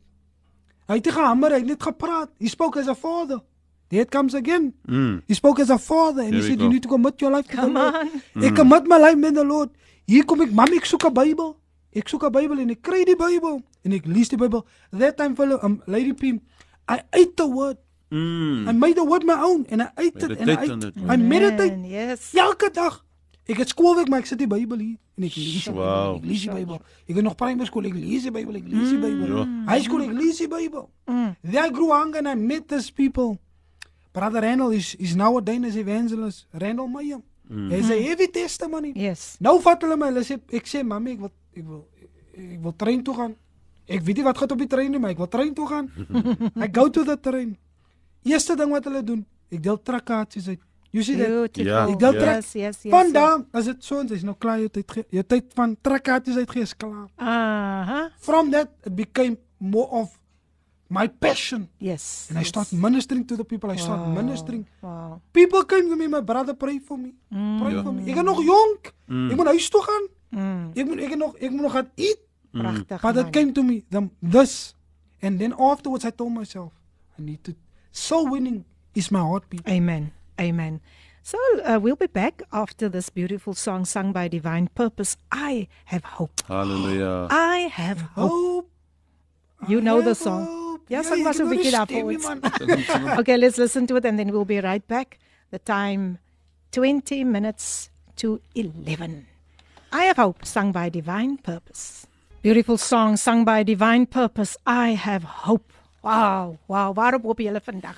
Hy het nie gehamer, hy het net gepraat. He spoke as a father. There it comes again. Mm. He spoke as a father and There he said go. you need to commit your life to Come the Lord. on. Ek commit my life met the Lord. Hier kom ek, mami, ek soek 'n Bybel. Ek soek 'n Bybel en ek kry die Bybel en ek lees die Bybel. That time for um, Lady Pim, I ate the word. Mm. I made the word my own and I ate it and I, ate, it. I meditate yes. elke dag. Ek het skoolwerk maar ek sit die Bybel hier en ek lees. Wow. Ek lees die Bybel. Ek het nog primary school, ek lees die Bybel, ek lees die Bybel. Ja. High school, ek lees die Bybel. There I grew hunger and I met these people. Brother Randall is is now ordained as evangelist. Randall Meyer. Mm. Hy's 'n heavy testimony. Yes. Nou vat hulle my, hulle sê ek sê mami, ek wil ek wil ek wil trein toe gaan. Ek weet nie wat gaan op die trein nie, maar ek wil trein toe gaan. I go to the train. Eerste ding wat hulle doen, ek deel trakkaatjies uit. You see that? Beautiful. Ja, Ek deel ja. trek. Yes, yes, yes. Van daar, as dit so is, nou klaar jou tyd ge- jou tyd van trakkaatjies uitgee is klaar. Uh-huh. From that it became more of my passion. Yes. And I yes. start ministering to the people. I start Wow. ministering. Wow. People came to me, my brother pray for me. Pray Ja. for me. Ek is nog jonk. Mm. Ek moet huis toe gaan. Mm. Ek moet ek nog ek moet nog gaan eet. Pragtig. But it man. came to me the, this and then afterwards I told myself I need to soul winning is my heartbeat. Amen. Amen. So uh, we'll be back after this beautiful song sung by Divine Purpose. I have hope. Hallelujah. I have hope. Hope. You I know the song. hope. Ja, Ja, sing jy maar so 'n kan bietjie maar daarvoor. stemmie, man. okay, let's listen to it and then we'll be right back. The time 20 minutes to 11. I have hope sung by Divine Purpose. Beautiful song sung by Divine Purpose. I have hope. Wow, wow, waarop hoop julle vandag?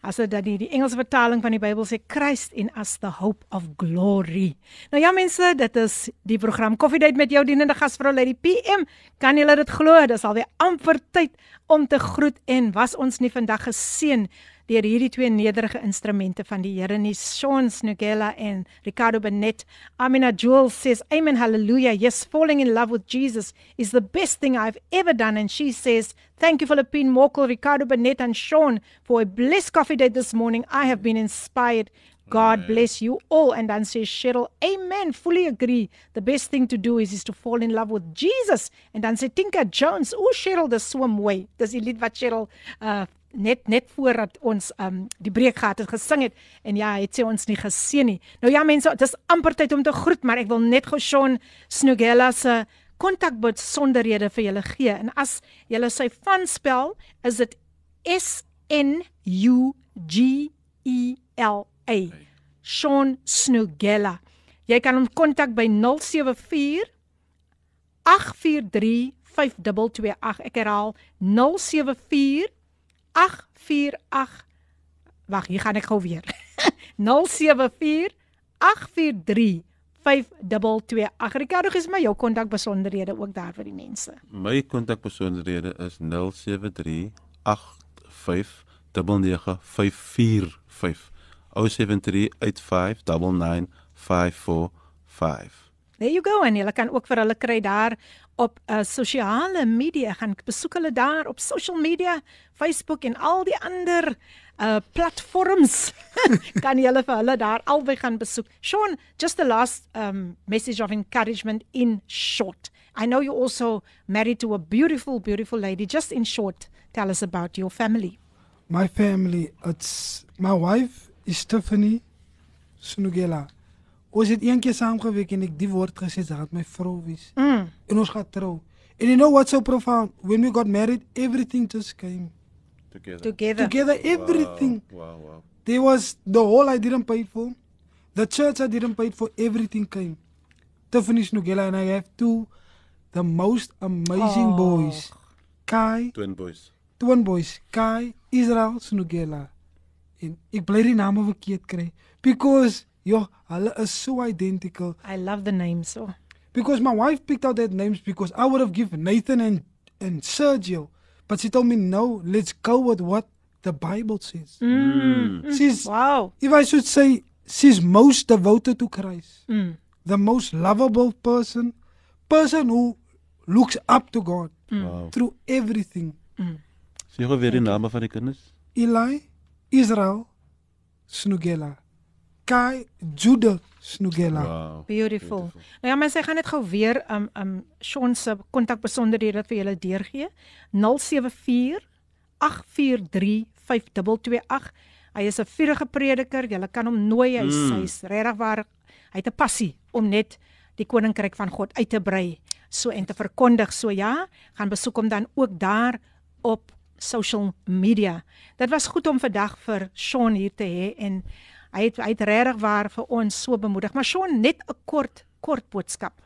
As dit dan die, die Engelse vertaling van die Bybel sê Christ in us the hope of glory. Nou ja mense, dit is die program Coffee Date met jou dienende gasvrou Lady PM. Kan julle dit glo? Dis alweer amper tyd om te groet en was ons nie vandag geseën deur hierdie twee nederige instrumente van die Here nie, Sean Snugela en Ricardo Benet. Amina Jewel says, "Amen, hallelujah. Yes, falling in love with Jesus is the best thing I've ever done." And she says, "Thank you Philippine Mokel, Ricardo Benet and Sean for a blessed coffee date this morning. I have been inspired." God bless you all. And then says Cheryl, Amen. Fully agree. The best thing to do is, is to fall in love with Jesus. En dan sê Tinka Jones, o Cheryl, dis so mooi. Dis die lied wat Cheryl uh net net voordat ons um die breek gehad het gesing het en ja, het sy ons nie geseën nie. Nou ja mense, dit is amper tyd om te groet, maar ek wil net gou Sean Snugella se kontakbesonderhede vir julle gee. En as julle sy van spel, is dit S N U G E L A. Sean Snugella. Jy kan hom kontak by 074 843 5228. Ek herhaal 074 848 Wag, hier gaan ek gou weer. 074 843 5228. Ricardo, gee my jou kontakbesonderhede ook daar vir die mense. My kontakbesonderhede is 073 85 99545. 073 85 99545. There you go en jy kan ook vir hulle kry daar op uh, sosiale media gaan besoek hulle daar op social media, Facebook en al die ander uh platforms. kan jy hulle vir hulle daar albei gaan besoek. Sean, just the last um message of encouragement in short. I know you also married to a beautiful beautiful lady. Just in short, tell us about your family. My family, it's my wife Stephanie Snugela. Ons het een keer saamgewerk en ek die woord gesê sy gaan my vrou wees. Mm. En ons gaan trou. And you know what's so profound? When we got married, everything just came Together. Together. together. Everything. Wow, wow. There was the whole I didn't pay for. The church I didn't pay for everything came. Tiffany Snugela and I have two the most amazing Oh. boys. Kai, Twin boys. twin boys, Kai, Israel Snugela. En ek bly die name verkeerd kry because yo, hulle is so identical. I love the name so. Because my wife picked out that names because I would have given Nathan and and Sergio, but she told me no, let's go with what the Bible says. Mm. She's Wow. if I should say she's most devoted to Christ, Mm. the most lovable person, person who looks up to God Wow. through everything. Sê gou weer die name van die kinders. Eli, Israel, Snugela, Kai, Judah, Snugela. Wow. Beautiful. Nou ja, mense, ek gaan net gou weer um um Sean se kontakbesonderhede vir julle deurgee. 074 843 5228. Hy is 'n vurige prediker. Julle kan hom nooi. Hy's Mm. hy's regtig waar hy het 'n passie om net die koninkryk van God uit te brei so en te verkondig. So ja, gaan besoek hom dan ook daar op social media. Dit was goed om vandag vir Sean hier te hê en hy het hy het regtig waar vir ons so bemoedig. Maar Sean net 'n kort kort boodskap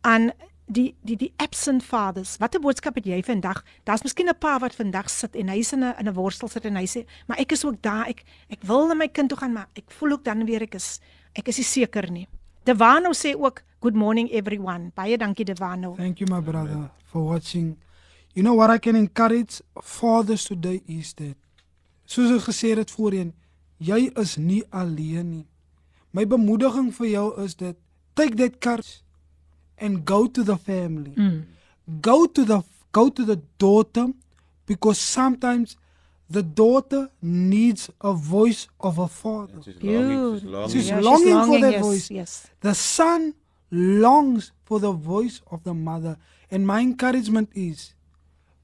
aan die die die absent fathers. Watter boodskap het jy vandag? Daar's miskien 'n pa wat vandag sit en hy's in 'n in 'n worstel sit en hy sê, "Maar ek is ook daar. Ek ek wil na my kind toe gaan, maar ek voel ook dan weer ek is ek is nie seker nie." Devano sê ook, "Good morning everyone." Baie dankie Devano. Thank you, my brother, for watching. You know what I can encourage fathers today is that, soos ek gesê het voorheen, jy is nie alleen nie. My bemoediging vir jou is dat take that courage and go to the family. Mm. Go to the go to the daughter because sometimes the daughter needs a voice of a father. She's Beaut- longing, she's She's longing. longing for that yes, voice. Yes. The son longs for the voice of the mother. And my encouragement is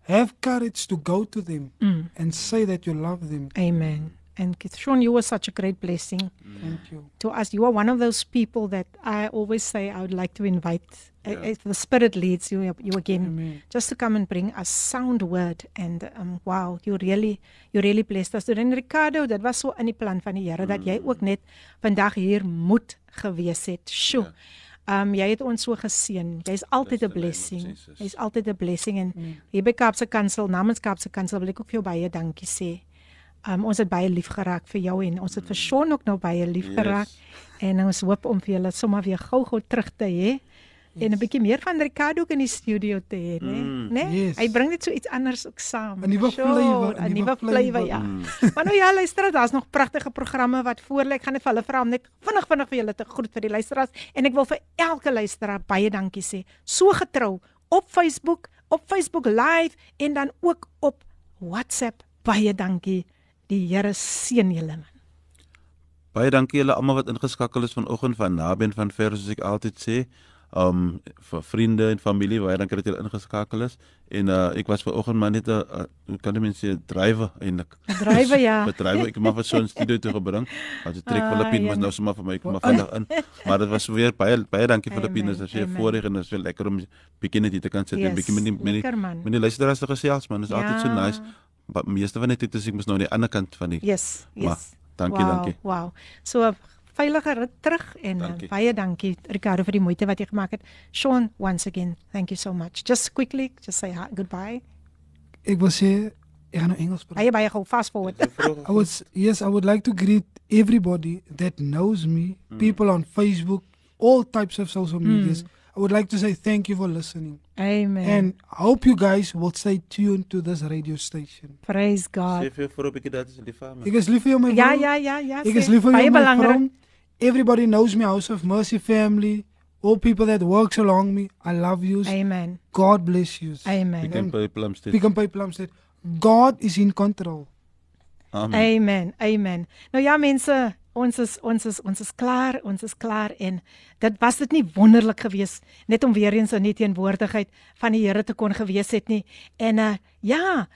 have courage to go to them Mm. and say that you love them. Amen. And Sean, you were such a great blessing. Thank you. to us. You are one of those people that I always say I would like to invite. uh, Yeah. If the Spirit leads you, you again, Amen. just to come and bring a sound word. And um, wow, you really, you really blessed us. En Ricardo, dit was so in die plan van die Here dat jy ook net vandag hier moet gewees het. Sjoe. Ja. Um jy het ons so geseën. Jy's altyd 'n blessing. Jy's altyd 'n blessing en hier by Kaapse Kansel, namens Kaapse Kansel wil ek ook vir jou baie dankie sê. Um ons het baie lief geraak vir jou en ons het vir Sean ook nou baie lief Yes. geraak. En ons hoop om vir julle sommer weer gou-gou terug te hê. En 'n bietjie meer van Ricardo in die studio te hê, né? Mm. Né? Yes. Hy bring net so iets anders ook saam. 'n Nuwe flavour, 'n nuwe flavour, ja. Mm. Maar nou ja, luister, daar's nog pragtige programme wat voor lê. Ek gaan net vir hulle vra om net vinnig vinnig vir julle te groet vir die luisteraars en ek wil vir elke luisteraar baie dankie sê. So getrou op Facebook, op Facebook Live en dan ook op WhatsApp. Baie dankie. Die Here seën julle man. Baie dankie julle almal wat ingeskakel is vanoggend van naby en van ver soos ek altyd sê. Um vir vriende en familie, baie dankie dat julle ingeskakel is. En uh ek was vanoggend maar net 'n uh, hoe kan mense sê drywer eintlik. Drywe ja. Bedrywe ek maar vir so 'n studio toe gebring. Want die trek Ah, Filippine was jene. nou sommer vir my kom maar vandag in. Maar dit was weer baie baie dankie Filippine, dit weer amen. voorreg en dit is weer lekker om bietjie net hier te kan sit en Yes, bietjie met die met die met die luisteraars te gesels man. Dit is altyd so Ja. nice. Maar meeste van die tyd is ek mos nou aan die ander kant van die Yes, Maar, yes. dankie, wow, dankie. Wow. So 'n veilige rit terug en uh, Dankie. baie dankie Ricardo vir die moeite wat jy gemaak het. Sean, once again, thank you so much. Just quickly, just say hi, goodbye. Ek wil sê ek gaan nou Engels praat. Baie baie gou fast forward. I would yes, I would like to greet everybody that knows me, people on Facebook, all types of social medias. I would like to say thank you for listening. Amen. And I hope you guys will stay tuned to this radio station. praise God. Sê vir vir 'n bietjie dat is in die farm. Ek is lief vir jou my Ja vrou. ja ja ja. Ek sê, is lief vir jou my vrou. Everybody knows me, House of Mercy family, all people that works along me. I love you. Amen. God bless you. Amen. Pick and Pay Plumstead. Pick and Pay Plumstead. God is in control. Amen. Amen. Amen. Nou ja mense, ons is ons is ons is klaar, ons is klaar en dit was dit nie wonderlik geweest net om weer eens in die teenwoordigheid van die Here te kon gewees het nie. En uh ja,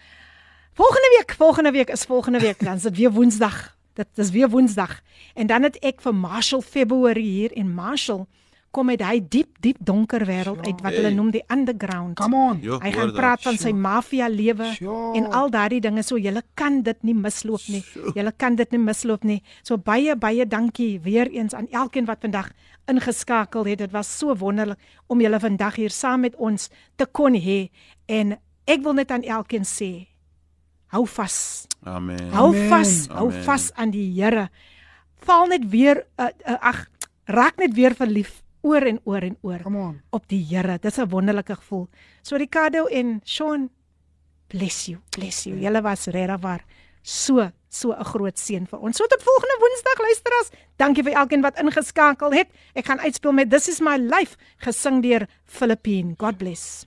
volgende week, volgende week is volgende week, dan is dit weer Woensdag. Dit is weer Woensdag. En dan het ek vir Marshall February hier en Marshall kom uit hy diep diep donker wêreld uit wat hulle noem die underground. Come on. Jo, Hy gaan praat van sy mafia lewe en al daardie dinge so jy kan dit nie misloop nie. Jy kan dit nie misloop nie. So baie baie dankie weer eens aan elkeen wat vandag ingeskakel het. Dit was so wonderlik om julle vandag hier saam met ons te kon hê en ek wil net aan elkeen sê hou vas. Amen. Hou Amen. vas, hou Amen. vas aan die Here. Val net weer uh, uh, ag raak net weer verlief oor en oor en oor op die Here. Dis 'n wonderlike gevoel. So Ricardo en Sean bless you. Bless you. Julle was regtig waar so so 'n groot seën vir ons. So tot volgende Woensdag luisteraars. Dankie vir elkeen wat ingeskakel het. Ek gaan uitspeel met This is my life gesing deur Philippine. God bless.